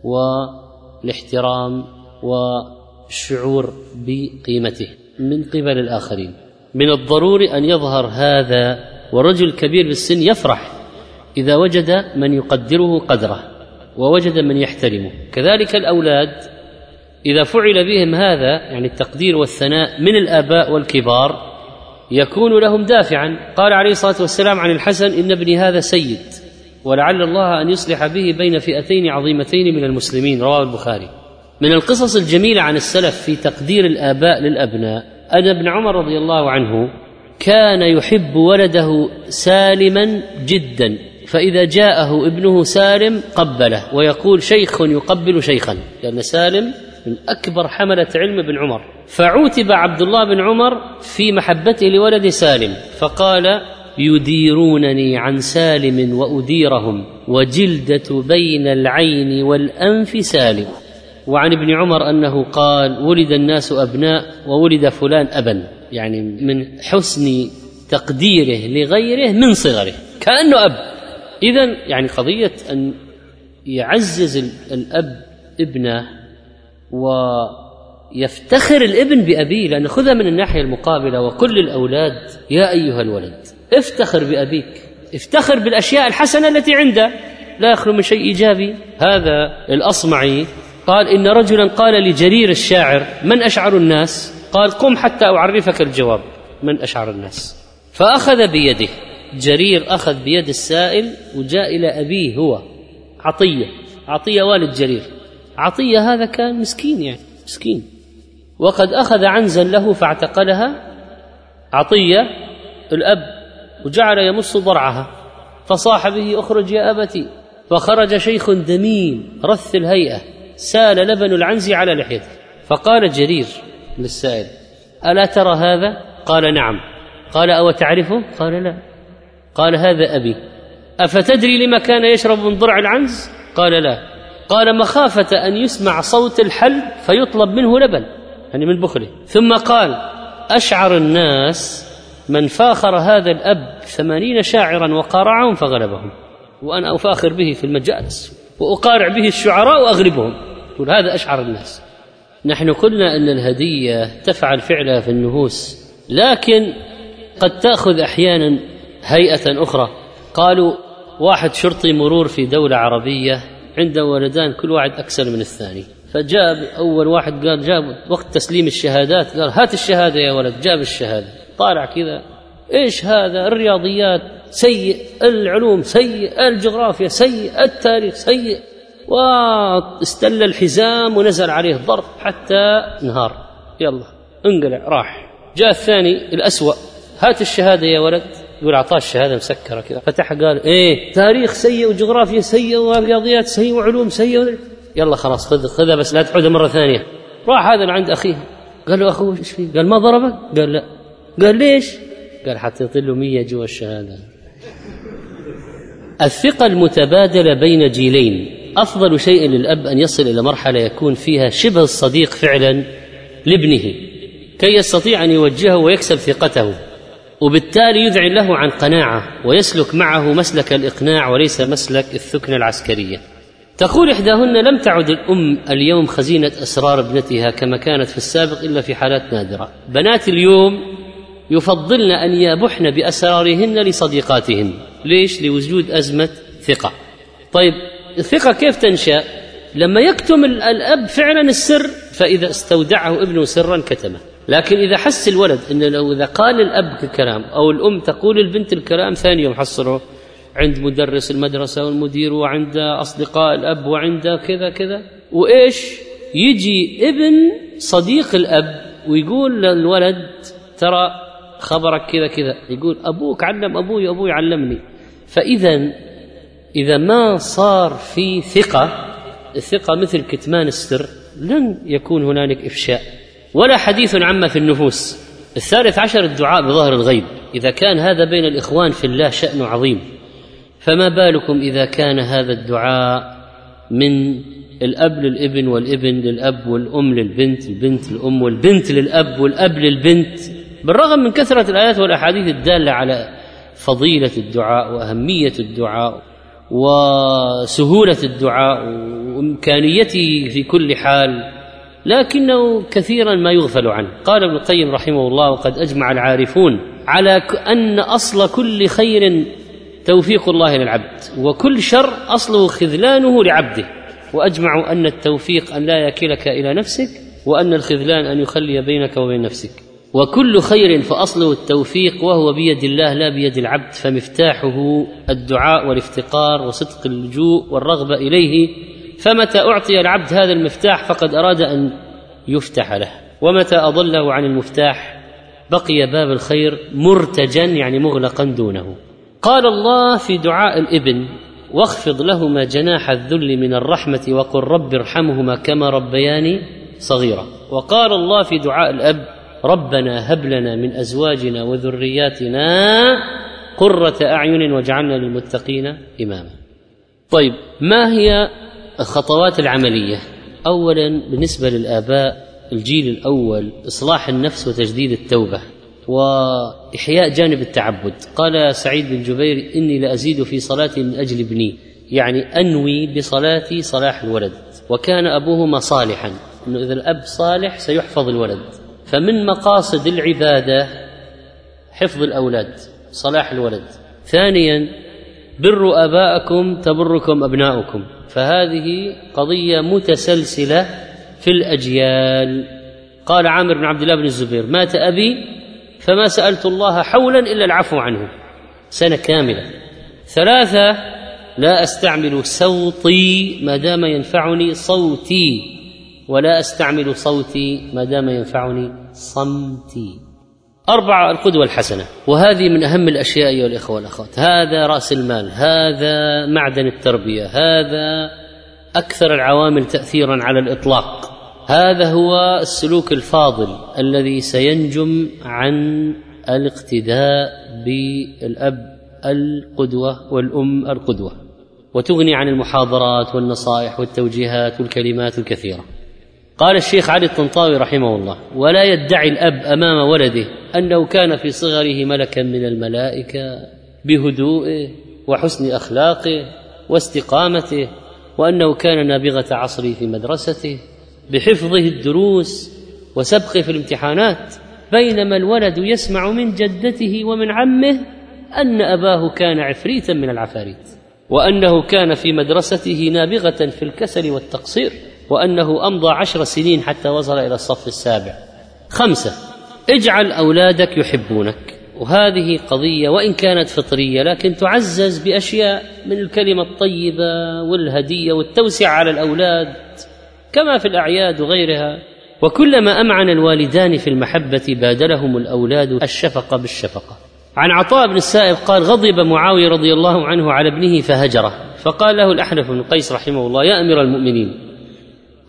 والاحترام والشعور بقيمته من قبل الآخرين. من الضروري أن يظهر هذا ورجل كبير بالسن يفرح إذا وجد من يقدره قدره ووجد من يحترمه. كذلك الأولاد إذا فعل بهم هذا يعني التقدير والثناء من الآباء والكبار يكون لهم دافعا. قال عليه الصلاة والسلام عن الحسن إن ابني هذا سيد ولعل الله أن يصلح به بين فئتين عظيمتين من المسلمين. رواه البخاري. من القصص الجميلة عن السلف في تقدير الآباء للأبناء أن ابن عمر رضي الله عنه كان يحب ولده سالما جدا. فإذا جاءه ابنه سالم قبله ويقول شيخ يقبل شيخا لأن سالم من أكبر حملة علم ابن عمر. فعوتب عبد الله بن عمر في محبته لولد سالم فقال يديرونني عن سالم وأديرهم وجلدة بين العين والأنف سالم. وعن ابن عمر أنه قال ولد الناس أبناء وولد فلان ابا يعني من حسن تقديره لغيره من صغره كأنه أب. اذا يعني قضية أن يعزز الأب ابنه ويفتخر الابن بأبيه لأن خذها من الناحية المقابلة وكل الأولاد يا أيها الولد افتخر بأبيك افتخر بالأشياء الحسنة التي عنده لا يخلو من شيء إيجابي. هذا الأصمعي قال إن رجلا قال لجرير الشاعر من أشعر الناس؟ قال قم حتى أعرفك الجواب من أشعر الناس؟ فأخذ بيده. جرير أخذ بيد السائل وجاء إلى أبيه هو عطية عطية والد جرير. عطية هذا كان مسكين يعني مسكين. وقد أخذ عنزا له فاعتقلها. عطية الأب وجعل يمص ضرعها. فصاح به اخرج يا أبتي. فخرج شيخ دميم رث الهيئة سال لبن العنز على لحيته. فقال جرير للسائل ألا ترى هذا؟ قال نعم. قال أو تعرفه؟ قال لا. قال هذا أبي أفتدري لما كان يشرب من ضرع العنز؟ قال لا. قال مخافة أن يسمع صوت الحلب فيطلب منه لبن يعني من بخله. ثم قال أشعر الناس من فاخر هذا الأب ثمانين شاعرا وقارعهم فغلبهم وأنا أفاخر به في المجالس وأقارع به الشعراء وأغلبهم. يقول هذا أشعر الناس. نحن قلنا أن الهدية تفعل فعلها في النفوس لكن قد تأخذ أحيانا هيئة أخرى. قالوا واحد شرطي مرور في دولة عربية عنده ولدان كل واحد أكثر من الثاني. فجاب أول واحد قال جاب وقت تسليم الشهادات قال هات الشهادة يا ولد. جاب الشهادة. طالع كذا. إيش هذا؟ الرياضيات سيء العلوم سيء الجغرافيا سيء التاريخ سيء. واستل الحزام ونزل عليه ضرب حتى نهار يلا انقلع راح. جاء الثاني الأسوأ. هات الشهادة يا ولد. يقول أعطاه الشهادة مسكرة كذا. فتح قال إيه تاريخ سيء وجغرافيا سيء ورياضيات سيء وعلوم سيء. يلا خلاص خذ خذها بس لا تعودها مرة ثانية. راح هذا لعند أخيه. قال له أخوه إيش فيه؟ قال ما ضربك؟ قال لا. قال ليش؟ قال حطيت له 100 جوا الشهادة. الثقة المتبادلة بين جيلين. أفضل شيء للأب أن يصل إلى مرحلة يكون فيها شبه الصديق فعلا لابنه. كي يستطيع أن يوجهه ويكسب ثقته. وبالتالي يذعن له عن قناعة ويسلك معه مسلك الإقناع وليس مسلك الثكنه العسكرية. تقول إحداهن لم تعد الأم اليوم خزينة أسرار ابنتها كما كانت في السابق إلا في حالات نادرة. بنات اليوم يفضلن أن يبحن بأسرارهن لصديقاتهن. ليش؟ لوجود أزمة ثقة. طيب الثقة كيف تنشأ؟ لما يكتم الأب فعلا السر فإذا استودعه ابنه سرا كتمه. لكن إذا حس الولد أنه لو إذا قال الأب الكلام أو الأم تقول البنت الكلام ثاني يوم حصله عند مدرس المدرسة والمدير وعند أصدقاء الأب وعند كذا كذا. وإيش؟ يجي ابن صديق الأب ويقول للولد ترى خبرك كذا كذا. يقول أبوك علم أبوي أبوي علمني. فإذا إذا ما صار في ثقة الثقة مثل كتمان السر لن يكون هنالك إفشاء. ولا حديث عما في النفوس. الثالث عشر الدعاء بظهر الغيب. إذا كان هذا بين الإخوان في الله شأن عظيم. فما بالكم إذا كان هذا الدعاء من الأب للابن والابن للأب والأم للبنت البنت للأم والبنت للأب والأب للبنت. بالرغم من كثرة الآيات والأحاديث الدالة على فضيلة الدعاء وأهمية الدعاء وسهولة الدعاء وإمكانيته في كل حال لكنه كثيرا ما يغفل عنه. قال ابن القيم رحمه الله وقد أجمع العارفون على أن أصل كل خير توفيق الله للعبد وكل شر أصله خذلانه لعبده. وأجمعوا أن التوفيق أن لا يكلك إلى نفسك وأن الخذلان أن يخلي بينك وبين نفسك. وكل خير فأصله التوفيق وهو بيد الله لا بيد العبد فمفتاحه الدعاء والافتقار وصدق اللجوء والرغبة إليه فمتى أعطي العبد هذا المفتاح فقد أراد أن يفتح له. ومتى أضله عن المفتاح بقي باب الخير مرتجا يعني مغلقا دونه. قال الله في دعاء الإبن واخفض لهما جناح الذل من الرحمة وقل رب ارحمهما كما ربياني صغيرا. وقال الله في دعاء الأب ربنا هب لنا من أزواجنا وذرياتنا قرة أعين واجعلنا للمتقين إماما. طيب ما هي الخطوات العملية؟ اولا بالنسبة للآباء الجيل الأول إصلاح النفس وتجديد التوبة وإحياء جانب التعبد. قال سعيد بن جبير إني لأزيد في صلاتي من أجل ابني يعني أنوي بصلاتي صلاح الولد وكان أبوهما صالحا. إنه إذا الأب صالح سيحفظ الولد. فمن مقاصد العبادة حفظ الأولاد صلاح الولد. ثانيا بروا آباءكم تبركم أبناؤكم. فهذه قضية متسلسلة في الأجيال. قال عامر بن عبد الله بن الزبير مات أبي فما سألت الله حولا إلا العفو عنه. سنة كاملة. ثلاثة لا أستعمل صوتي ما دام ينفعني صوتي ولا أستعمل صوتي ما دام ينفعني صمتي. أربعة القدوة الحسنة. وهذه من أهم الأشياء أيها الإخوة والأخوات. هذا رأس المال هذا معدن التربية هذا أكثر العوامل تأثيرا على الإطلاق. هذا هو السلوك الفاضل الذي سينجم عن الاقتداء بالأب القدوة والأم القدوة وتغني عن المحاضرات والنصائح والتوجيهات والكلمات الكثيرة. قال الشيخ علي الطنطاوي رحمه الله ولا يدعي الأب أمام ولده أنه كان في صغره ملكا من الملائكة بهدوءه وحسن أخلاقه واستقامته وأنه كان نابغة عصره في مدرسته بحفظه الدروس وسبقه في الامتحانات بينما الولد يسمع من جدته ومن عمه أن أباه كان عفريتا من العفاريت وأنه كان في مدرسته نابغة في الكسل والتقصير وأنه أمضى عشر سنين حتى وصل إلى الصف السابع. خمسة. اجعل أولادك يحبونك. وهذه قضية وإن كانت فطرية لكن تعزز بأشياء من الكلمة الطيبة والهدية والتوسعة على الأولاد كما في الأعياد وغيرها. وكلما أمعن الوالدان في المحبة بادلهم الأولاد الشفقة بالشفقة. عن عطاء بن السائب قال غضب معاوية رضي الله عنه على ابنه فهجره. فقال له الأحنف بن قيس رحمه الله يا أمير المؤمنين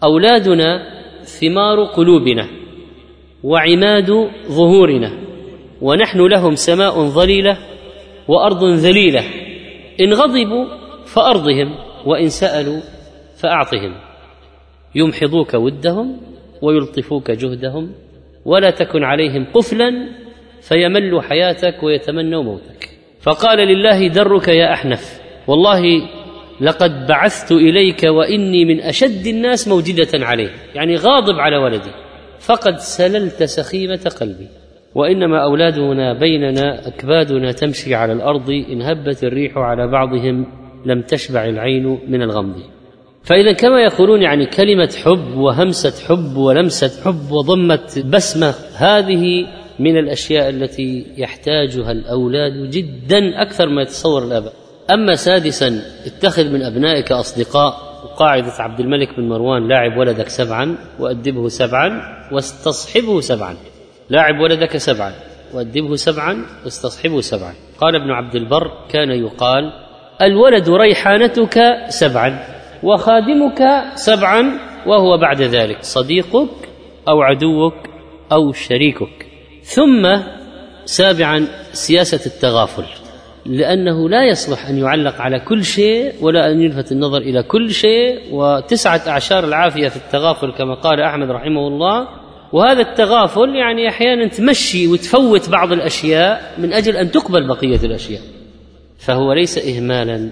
أولادنا ثمار قلوبنا. وعماد ظهورنا ونحن لهم سماء ظليلة وأرض ذليلة إن غضبوا فأرضهم وإن سألوا فأعطهم. يمحضوك ودهم ويلطفوك جهدهم ولا تكن عليهم قفلا فيملوا حياتك ويتمنوا موتك. فقال لله درك يا أحنف والله لقد بعثت إليك وإني من أشد الناس موجدة عليه يعني غاضب على ولدي. فقد سللت سخيمة قلبي. وإنما أولادنا بيننا أكبادنا تمشي على الأرض إن هبت الريح على بعضهم لم تشبع العين من الغمض فإذا كما يقولون يعني كلمة حب وهمسة حب ولمسة حب وضمة بسمة هذه من الأشياء التي يحتاجها الأولاد جدا أكثر ما يتصور الآباء. أما سادسا اتخذ من أبنائك أصدقاء قاعدة عبد الملك بن مروان لاعب ولدك سبعا وأدبه سبعا واستصحبه سبعا. لاعب ولدك سبعا وأدبه سبعا واستصحبه سبعا. قال ابن عبد البر كان يقال الولد ريحانتك سبعا وخادمك سبعا وهو بعد ذلك صديقك أو عدوك أو شريكك. ثم سابعا سياسة التغافل. لأنه لا يصلح أن يعلق على كل شيء ولا أن يلفت النظر إلى كل شيء وتسعة أعشار العافية في التغافل كما قال أحمد رحمه الله. وهذا التغافل يعني أحيانا تمشي وتفوت بعض الأشياء من أجل أن تقبل بقية الأشياء. فهو ليس إهمالا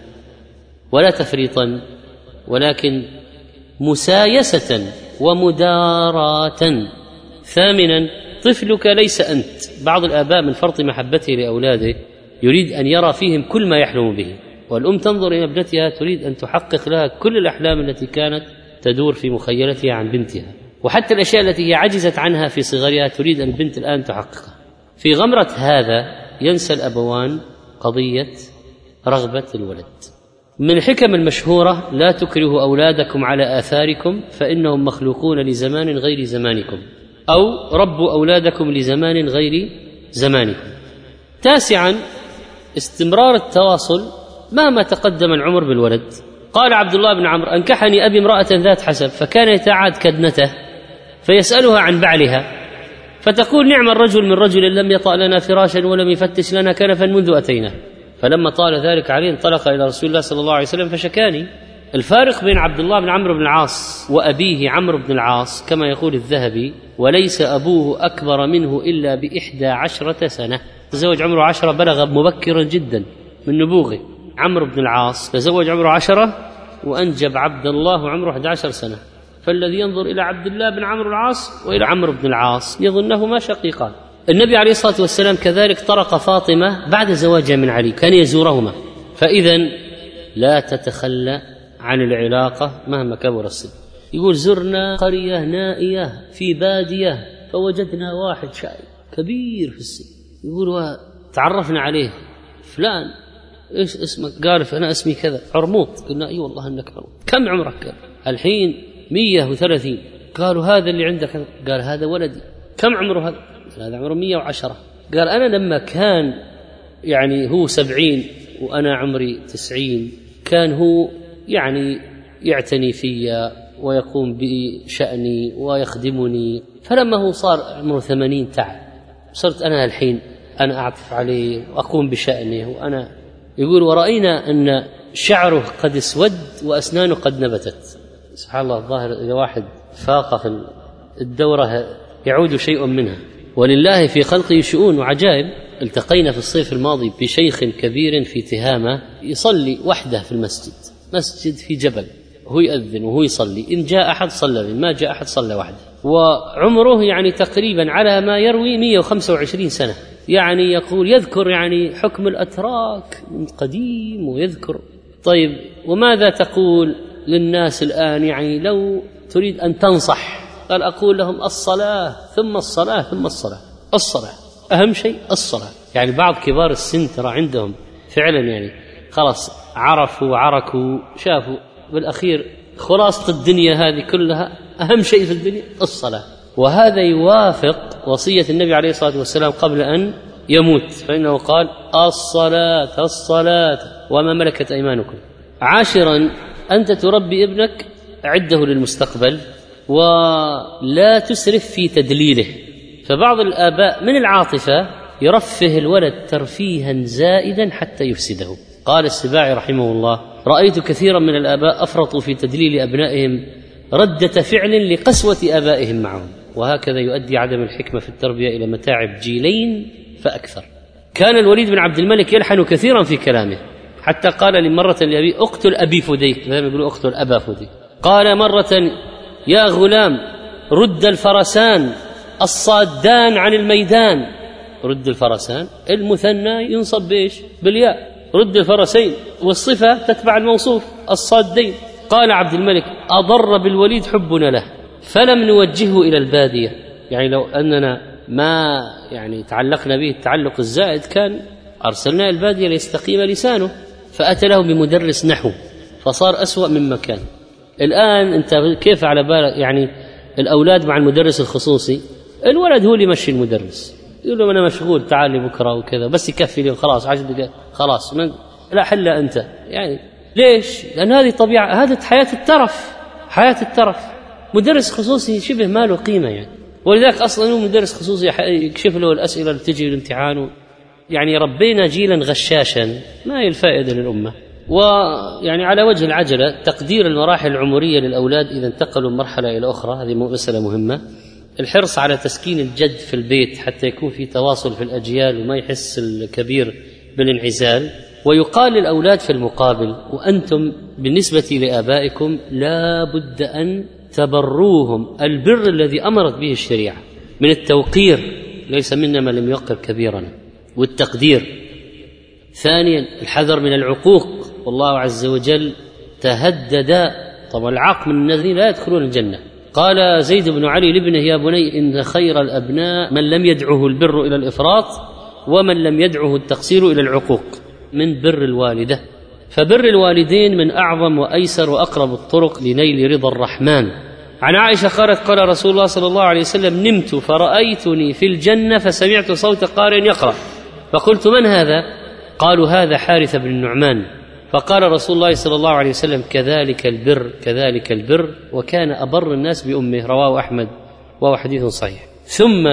ولا تفريطا ولكن مسايسة ومداراة. ثامنا طفلك ليس أنت. بعض الآباء من فرط محبته لأولاده. يريد أن يرى فيهم كل ما يحلم به. والأم تنظر إلى ابنتها تريد أن تحقق لها كل الأحلام التي كانت تدور في مخيلتها عن بنتها. وحتى الأشياء التي هي عجزت عنها في صغرها تريد أن البنت الآن تحققها. في غمرة هذا ينسى الأبوان قضية رغبة الولد. من الحكم المشهورة لا تكرهوا أولادكم على آثاركم فإنهم مخلوقون لزمان غير زمانكم. أو ربوا أولادكم لزمان غير زمانكم. تاسعا استمرار التواصل مهما تقدم العمر بالولد. قال عبد الله بن عمرو أنكحني أبي امرأة ذات حسب فكان يتعاد كدنته فيسألها عن بعلها فتقول نعم الرجل من رجل لم يطأ لنا فراشا ولم يفتش لنا كنفا منذ أتينا. فلما طال ذلك عليه انطلق إلى رسول الله صلى الله عليه وسلم فشكاني. الفارق بين عبد الله بن عمرو بن العاص وأبيه عمرو بن العاص كما يقول الذهبي وليس أبوه أكبر منه إلا بإحدى عشرة سنة. تزوج عمره عشرة بلغ مبكرا جدا من نبوغه. عمرو بن العاص. تزوج عمره عشرة وأنجب عبد الله عمره 11 سنة. فالذي ينظر إلى عبد الله بن عمرو العاص وإلى عمرو بن العاص يظنهما شقيقان النبي عليه الصلاة والسلام كذلك طرق فاطمة بعد زواجها من علي كان يزورهما. فإذا لا تتخلى عن العلاقة مهما كبر السن. يقول زرنا قرية نائية في بادية فوجدنا واحد شايب كبير في السن. يقول تعرفنا عليه. فلان. إيش اسمك؟ قال أنا اسمي كذا. عرموط. قلنا إي والله إنك عرموط. كم عمرك؟ قال الحين 130 قالوا هذا اللي عندك. قال هذا ولدي. كم عمره هذا؟ هذا عمره 110 قال أنا لما كان يعني هو سبعين وأنا عمري تسعين كان هو يعني يعتني في ويقوم بشأني ويخدمني فلما هو صار عمره ثمانين تعب صرت أنا الحين أنا أعطف عليه وأقوم بشأنه. وأنا يقول ورأينا أن شعره قد اسود وأسنانه قد نبتت. سبحان الله الظاهر إذا واحد فاق في الدورة يعود شيء منها. ولله في خلقه شؤون وعجائب. التقينا في الصيف الماضي بشيخ كبير في تهامة يصلي وحده في المسجد. مسجد في جبل. هو يأذن وهو يصلي. إن جاء أحد صلى ما جاء أحد صلى وحده. وعمره يعني تقريبا على ما يروي 125 سنة. يعني يقول يذكر يعني حكم الأتراك من قديم ويذكر. طيب وماذا تقول للناس الآن؟ يعني لو تريد أن تنصح قال أقول لهم الصلاة ثم الصلاة ثم الصلاة. الصلاة أهم شيء الصلاة. يعني بعض كبار السن ترى عندهم فعلا يعني خلاص عرفوا وعركوا شافوا. بالأخير خلاصة الدنيا هذه كلها أهم شيء في الدنيا الصلاة. وهذا يوافق وصية النبي عليه الصلاة والسلام قبل أن يموت. فإنه قال الصلاة الصلاة. وما ملكت أيمانكم. عاشرا أنت تربي ابنك عدة للمستقبل ولا تسرف في تدليله. فبعض الآباء من العاطفة يرفه الولد ترفيها زائدا حتى يفسده. قال السباعي رحمه الله رأيت كثيرا من الآباء أفرطوا في تدليل أبنائهم ردة فعل لقسوة آبائهم معهم. وهكذا يؤدي عدم الحكمة في التربية إلى متاعب جيلين فأكثر. كان الوليد بن عبد الملك يلحن كثيرا في كلامه. حتى قال لمرة لأبي أقتل أبي فديك. مثلا يقولوا أقتل أبا فديك. قال مرة يا غلام رد الفرسان الصادان عن الميدان. رد الفرسان المثنى ينصب بإيش؟ بالياء. رد الفرسين والصفة تتبع الموصوف الصادين. قال عبد الملك أضر بالوليد حبنا له فلم نوجهه إلى البادية. يعني لو أننا ما يعني تعلقنا به التعلق الزائد كان أرسلناه البادية ليستقيم لسانه فأتى له بمدرس نحو فصار أسوأ مما كان. الآن أنت كيف على بالك يعني الأولاد مع المدرس الخصوصي؟ الولد هو اللي يمشي المدرس. يقول له أنا مشغول تعال لي بكرة وكذا بس يكفي لي خلاص عشر دقائق خلاص لا حلها أنت. يعني ليش؟ لأن هذه طبيعة هذه حياة الترف حياة الترف. مدرس خصوصي شبه ما له قيمة يعني. ولذلك أصلا هو مدرس خصوصي يكشف له الأسئلة اللي تجي الامتحان يعني ربينا جيلا غشاشا ما هي الفائدة للأمة. ويعني على وجه العجلة تقدير المراحل العمرية للأولاد إذا انتقلوا من مرحلة إلى أخرى هذه مسألة مهمة. الحرص على تسكين الجد في البيت حتى يكون في تواصل في الأجيال وما يحس الكبير بالانعزال. ويقال للأولاد في المقابل وأنتم بالنسبة لآبائكم لا بد أن تبروهم. البر الذي أمرت به الشريعة من التوقير ليس منا من لم يوقر كبيرنا والتقدير. ثانيا الحذر من العقوق. والله عز وجل تهدد. طبعا العاق من الذين لا يدخلون الجنة. قال زيد بن علي لابنه يا بني إن خير الأبناء من لم يدعه البر إلى الإفراط ومن لم يدعه التقصير إلى العقوق. من بر الوالدة. فبر الوالدين من أعظم وأيسر وأقرب الطرق لنيل رضا الرحمن. عن عائشة قالت قال رسول الله صلى الله عليه وسلم نمت فرأيتني في الجنة فسمعت صوت قارئ يقرأ. فقلت من هذا؟ قالوا هذا حارث بن النعمان. فقال رسول الله صلى الله عليه وسلم كذلك البر كذلك البر وكان أبر الناس بأمه. رواه أحمد وهو حديث صحيح. ثم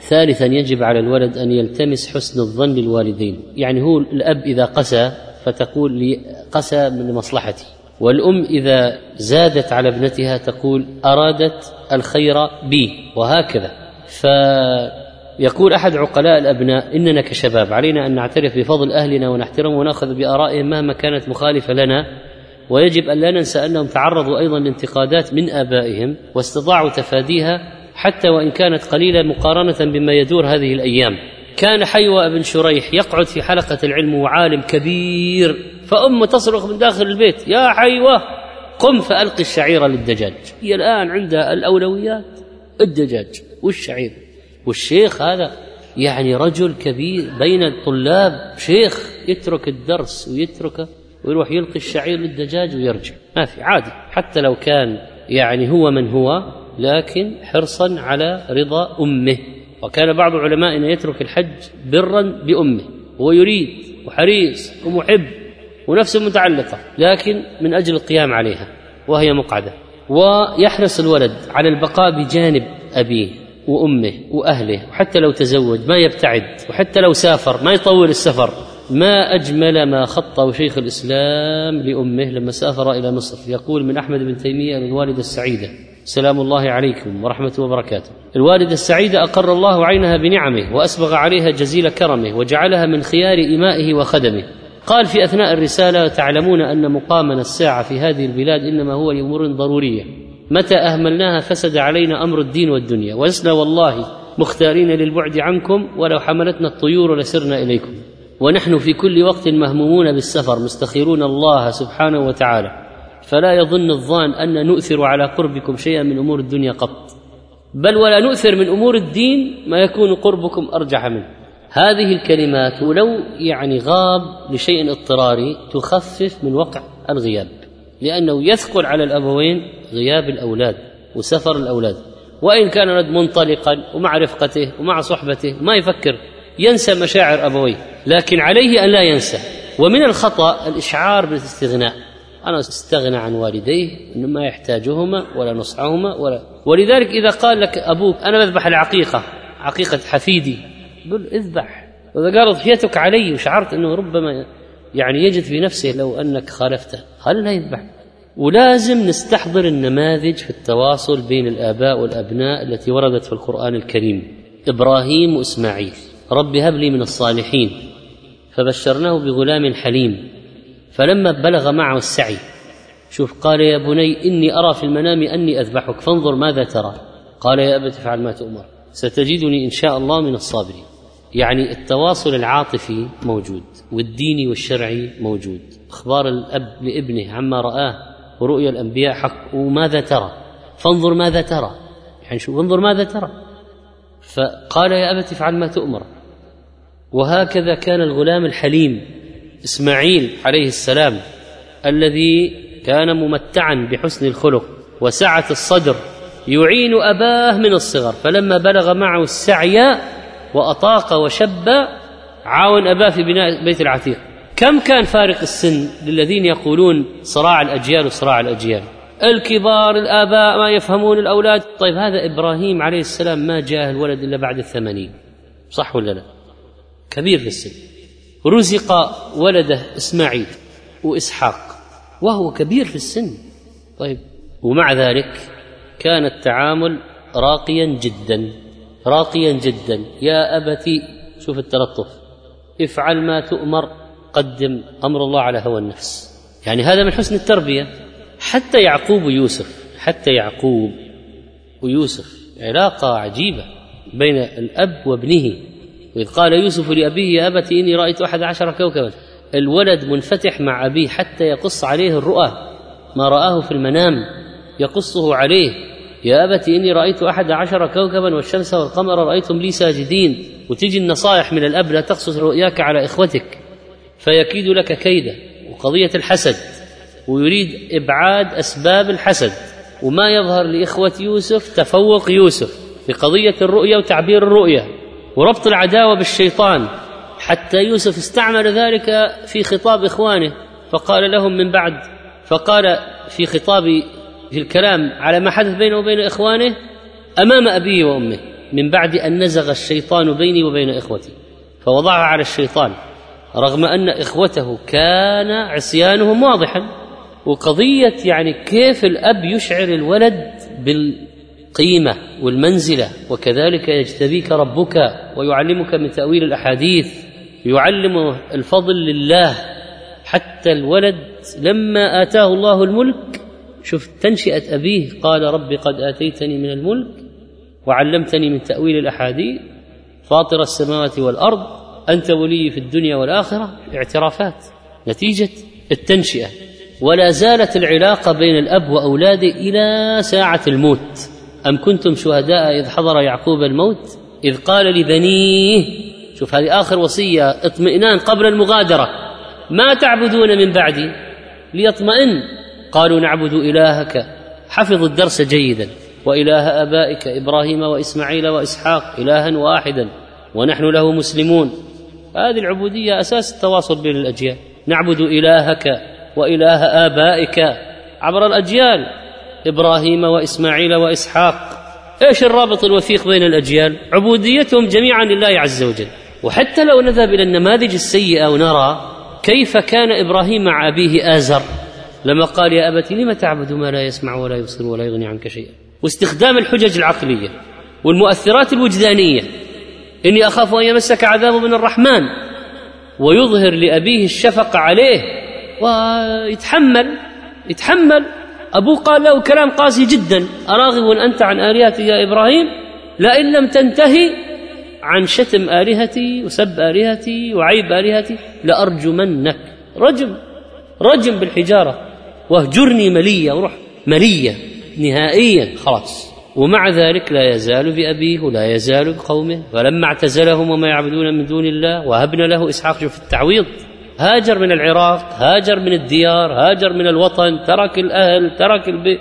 ثالثا يجب على الولد أن يلتمس حسن الظن للوالدين يعني هو الأب إذا قسى فتقول لي قسى من مصلحتي. والأم إذا زادت على ابنتها تقول أرادت الخير بي وهكذا. ف يقول أحد عقلاء الأبناء إننا كشباب علينا أن نعترف بفضل أهلنا ونحترم ونأخذ بآرائهم مهما كانت مخالفة لنا. ويجب أن لا ننسى أنهم تعرضوا أيضا لانتقادات من آبائهم واستطاعوا تفاديها حتى وإن كانت قليله مقارنة بما يدور هذه الأيام. كان حيوى بن شريح يقعد في حلقة العلم وعالم كبير فأمه تصرخ من داخل البيت يا حيوى قم فألقي الشعير للدجاج. هي الآن عندها الأولويات الدجاج والشعير. والشيخ هذا يعني رجل كبير بين الطلاب شيخ يترك الدرس ويتركه ويروح يلقي الشعير للدجاج ويرجع. ما في عادي. حتى لو كان يعني هو من هو لكن حرصا على رضا أمه. وكان بعض علمائنا يترك الحج برا بأمه. هو يريد وحريص ومحب ونفسه متعلقة لكن من أجل القيام عليها وهي مقعدة. ويحرص الولد على البقاء بجانب أبيه وأمه وأهله وحتى لو تزوج ما يبتعد وحتى لو سافر ما يطول السفر. ما أجمل ما خطه شيخ الإسلام لأمه لما سافر إلى مصر. يقول من أحمد بن تيمية للوالدة السعيدة سلام الله عليكم ورحمته وبركاته. الوالدة السعيدة أقر الله عينها بنعمه وأسبغ عليها جزيل كرمه وجعلها من خيار إمائه وخدمه. قال في أثناء الرسالة تعلمون أن مقامنا الساعة في هذه البلاد إنما هو لأمور ضرورية. متى أهملناها فسد علينا أمر الدين والدنيا. ولسنا والله مختارين للبعد عنكم ولو حملتنا الطيور لسرنا إليكم. ونحن في كل وقت مهمومون بالسفر مستخيرون الله سبحانه وتعالى. فلا يظن الظان أن نؤثر على قربكم شيئا من أمور الدنيا قط. بل ولا نؤثر من أمور الدين ما يكون قربكم أرجح منه. هذه الكلمات ولو يعني غاب لشيء اضطراري تخفف من وقع الغياب لأنه يثقل على الأبوين غياب الأولاد وسفر الأولاد. وإن كان الولد منطلقا ومع رفقته ومع صحبته ما يفكر ينسى مشاعر أبويه لكن عليه أن لا ينسى. ومن الخطأ الإشعار بالاستغناء. أنا استغنى عن والديه أنه ما يحتاجهما ولا نصحهما ولا. ولذلك إذا قال لك أبوك أنا بذبح العقيقة عقيقة حفيدي قل اذبح. وإذا قال ضحيتك علي وشعرت أنه ربما يعني يجد في نفسه لو أنك خالفته خلنا يذبح؟ ولازم نستحضر النماذج في التواصل بين الآباء والأبناء التي وردت في القرآن الكريم. إبراهيم وإسماعيل رب هب لي من الصالحين فبشرناه بغلام حليم. فلما بلغ معه السعي شوف قال يا بني إني أرى في المنام أني أذبحك فانظر ماذا ترى. قال يا أبت افعل ما تؤمر. ستجدني إن شاء الله من الصابرين. يعني التواصل العاطفي موجود والديني والشرعي موجود. أخبار الأب لابنه عما رآه ورؤيا الأنبياء حق وماذا ترى؟ فانظر ماذا ترى. يعني شو انظر ماذا ترى. فقال يا أبت افعل ما تؤمر. وهكذا كان الغلام الحليم إسماعيل عليه السلام الذي كان ممتعا بحسن الخلق وسعة الصدر يعين أباه من الصغر فلما بلغ معه السعي وأطاق وشب عاون أباه في بناء بيت العتيق. كم كان فارق السن للذين يقولون صراع الأجيال وصراع الأجيال؟ الكبار الآباء ما يفهمون الأولاد. طيب هذا إبراهيم عليه السلام ما جاء الولد إلا بعد الثمانين صح ولا لا؟ كبير في السن. رزق ولده إسماعيل وإسحاق وهو كبير في السن. طيب ومع ذلك كان التعامل راقيا جدا راقيا جدا. يا أبتي شوف التلطف. افعل ما تؤمر قدم أمر الله على هوى النفس. يعني هذا من حسن التربية. حتى يعقوب ويوسف حتى يعقوب ويوسف علاقة عجيبة بين الأب وابنه. وإذ قال يوسف لأبيه يا أبت إني رأيت أحد عشر كوكبا. الولد منفتح مع أبيه حتى يقص عليه الرؤى. ما رآه في المنام يقصه عليه. يا أبت إني رأيت أحد عشر كوكبا والشمس والقمر رأيتم لي ساجدين. وتجي النصائح من الأب لا تقصص رؤياك على إخوتك. فيكيد لك كيدا وقضية الحسد. ويريد إبعاد أسباب الحسد. وما يظهر لإخوة يوسف تفوق يوسف في قضية الرؤية وتعبير الرؤية. وربط العداوة بالشيطان حتى يوسف استعمل ذلك في خطاب إخوانه فقال لهم من بعد فقال في خطاب في الكلام على ما حدث بينه وبين إخوانه أمام أبيه وأمه من بعد أن نزغ الشيطان بيني وبين إخوتي فوضعها على الشيطان رغم أن إخوته كان عصيانهم واضحا وقضية يعني كيف الأب يشعر الولد بالقيمة والمنزلة وكذلك يجتبيك ربك ويعلمك من تأويل الأحاديث يعلم الفضل لله. حتى الولد لما آتاه الله الملك شوف تنشئة أبيه قال رب قد آتيتني من الملك وعلمتني من تأويل الأحاديث فاطر السماوات والأرض أنت ولي في الدنيا والآخرة. اعترافات. نتيجة التنشئة. ولا زالت العلاقة بين الأب وأولاده إلى ساعة الموت. أم كنتم شهداء إذ حضر يعقوب الموت؟ إذ قال لبنيه شوف هذه آخر وصية اطمئنان قبل المغادرة. ما تعبدون من بعدي؟ ليطمئن. قالوا نعبد إلهك. حفظوا الدرس جيدا. وإله آبائك إبراهيم وإسماعيل وإسحاق إلها واحدا. ونحن له مسلمون. هذه العبودية أساس التواصل بين الأجيال. نعبد إلهك وإله آبائك عبر الأجيال. إبراهيم وإسماعيل وإسحاق. إيش الرابط الوثيق بين الأجيال؟ عبوديتهم جميعا لله عز وجل. وحتى لو نذهب إلى النماذج السيئة ونرى كيف كان إبراهيم مع أبيه آزر. لما قال يا أبت لم تعبد ما لا يسمع ولا يبصر ولا يغني عنك شيئا؟ واستخدام الحجج العقلية والمؤثرات الوجدانية. إني أخاف أن يمسك عذاب من الرحمن ويظهر لأبيه الشفقة عليه. ويتحمل يتحمل أبوه قال له كلام قاسي جدا أراغب أنت عن آلهتي يا إبراهيم؟ لئن لم تنتهي عن شتم آلهتي وسب آلهتي وعيب آلهتي لأرجمنك. رجم رجم بالحجارة واهجرني مليا وروح مليا نهائيا خلاص. ومع ذلك لا يزال بأبيه ولا يزال بقومه فلما اعتزلهم وما يعبدون من دون الله وهبنا له إسحاق شوف التعويض هاجر من العراق هاجر من الديار هاجر من الوطن ترك الأهل ترك البيت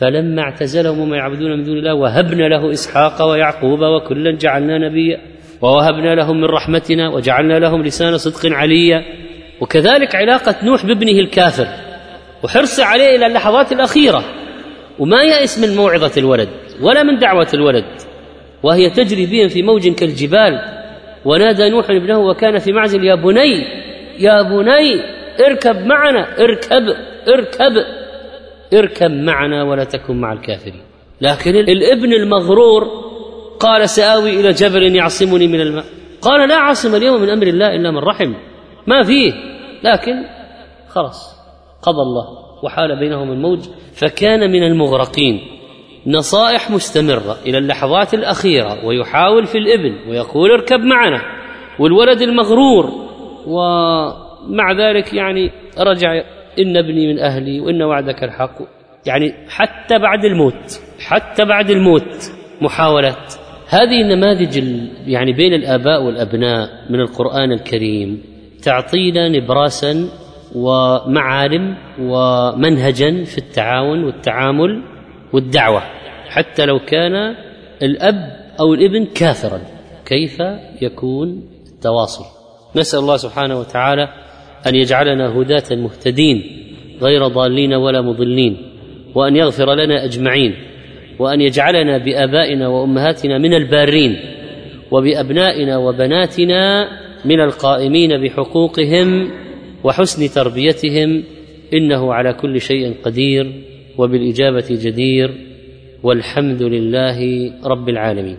فلما اعتزلهم وما يعبدون من دون الله وهبنا له إسحاق ويعقوب وكلا جعلنا نبيا ووهبنا لهم من رحمتنا وجعلنا لهم لسان صدق عليا. وكذلك علاقة نوح بابنه الكافر وحرص عليه إلى اللحظات الأخيرة. وما يأس من موعظة الولد ولا من دعوة الولد. وهي تجري بهم في موج كالجبال. ونادى نوح ابنه وكان في معزل يا بني يا بني اركب معنا اركب اركب. اركب معنا ولا تكن مع الكافرين. لكن الابن المغرور قال سآوي إلى جبل يعصمني من الماء قال لا عاصم اليوم من أمر الله إلا من رحم. ما فيه. لكن خلاص قضى الله وحال بينهم الموج. فكان من المغرقين. نصائح مستمرة إلى اللحظات الأخيرة. ويحاول في الإبن ويقول اركب معنا. والولد المغرور ومع ذلك يعني رجع إن ابني من أهلي وإن وعدك الحق. يعني حتى بعد الموت حتى بعد الموت محاولات. هذه النماذج يعني بين الآباء والأبناء من القرآن الكريم تعطينا نبراسا ومعالم ومنهجا في التعاون والتعامل والدعوة. حتى لو كان الأب أو الابن كافرا كيف يكون التواصل؟ نسأل الله سبحانه وتعالى أن يجعلنا هداة مهتدين غير ضالين ولا مضلين وأن يغفر لنا أجمعين وأن يجعلنا بآبائنا وأمهاتنا من البارين وبأبنائنا وبناتنا من القائمين بحقوقهم وحسن تربيتهم إنه على كل شيء قدير وبالإجابة جدير والحمد لله رب العالمين.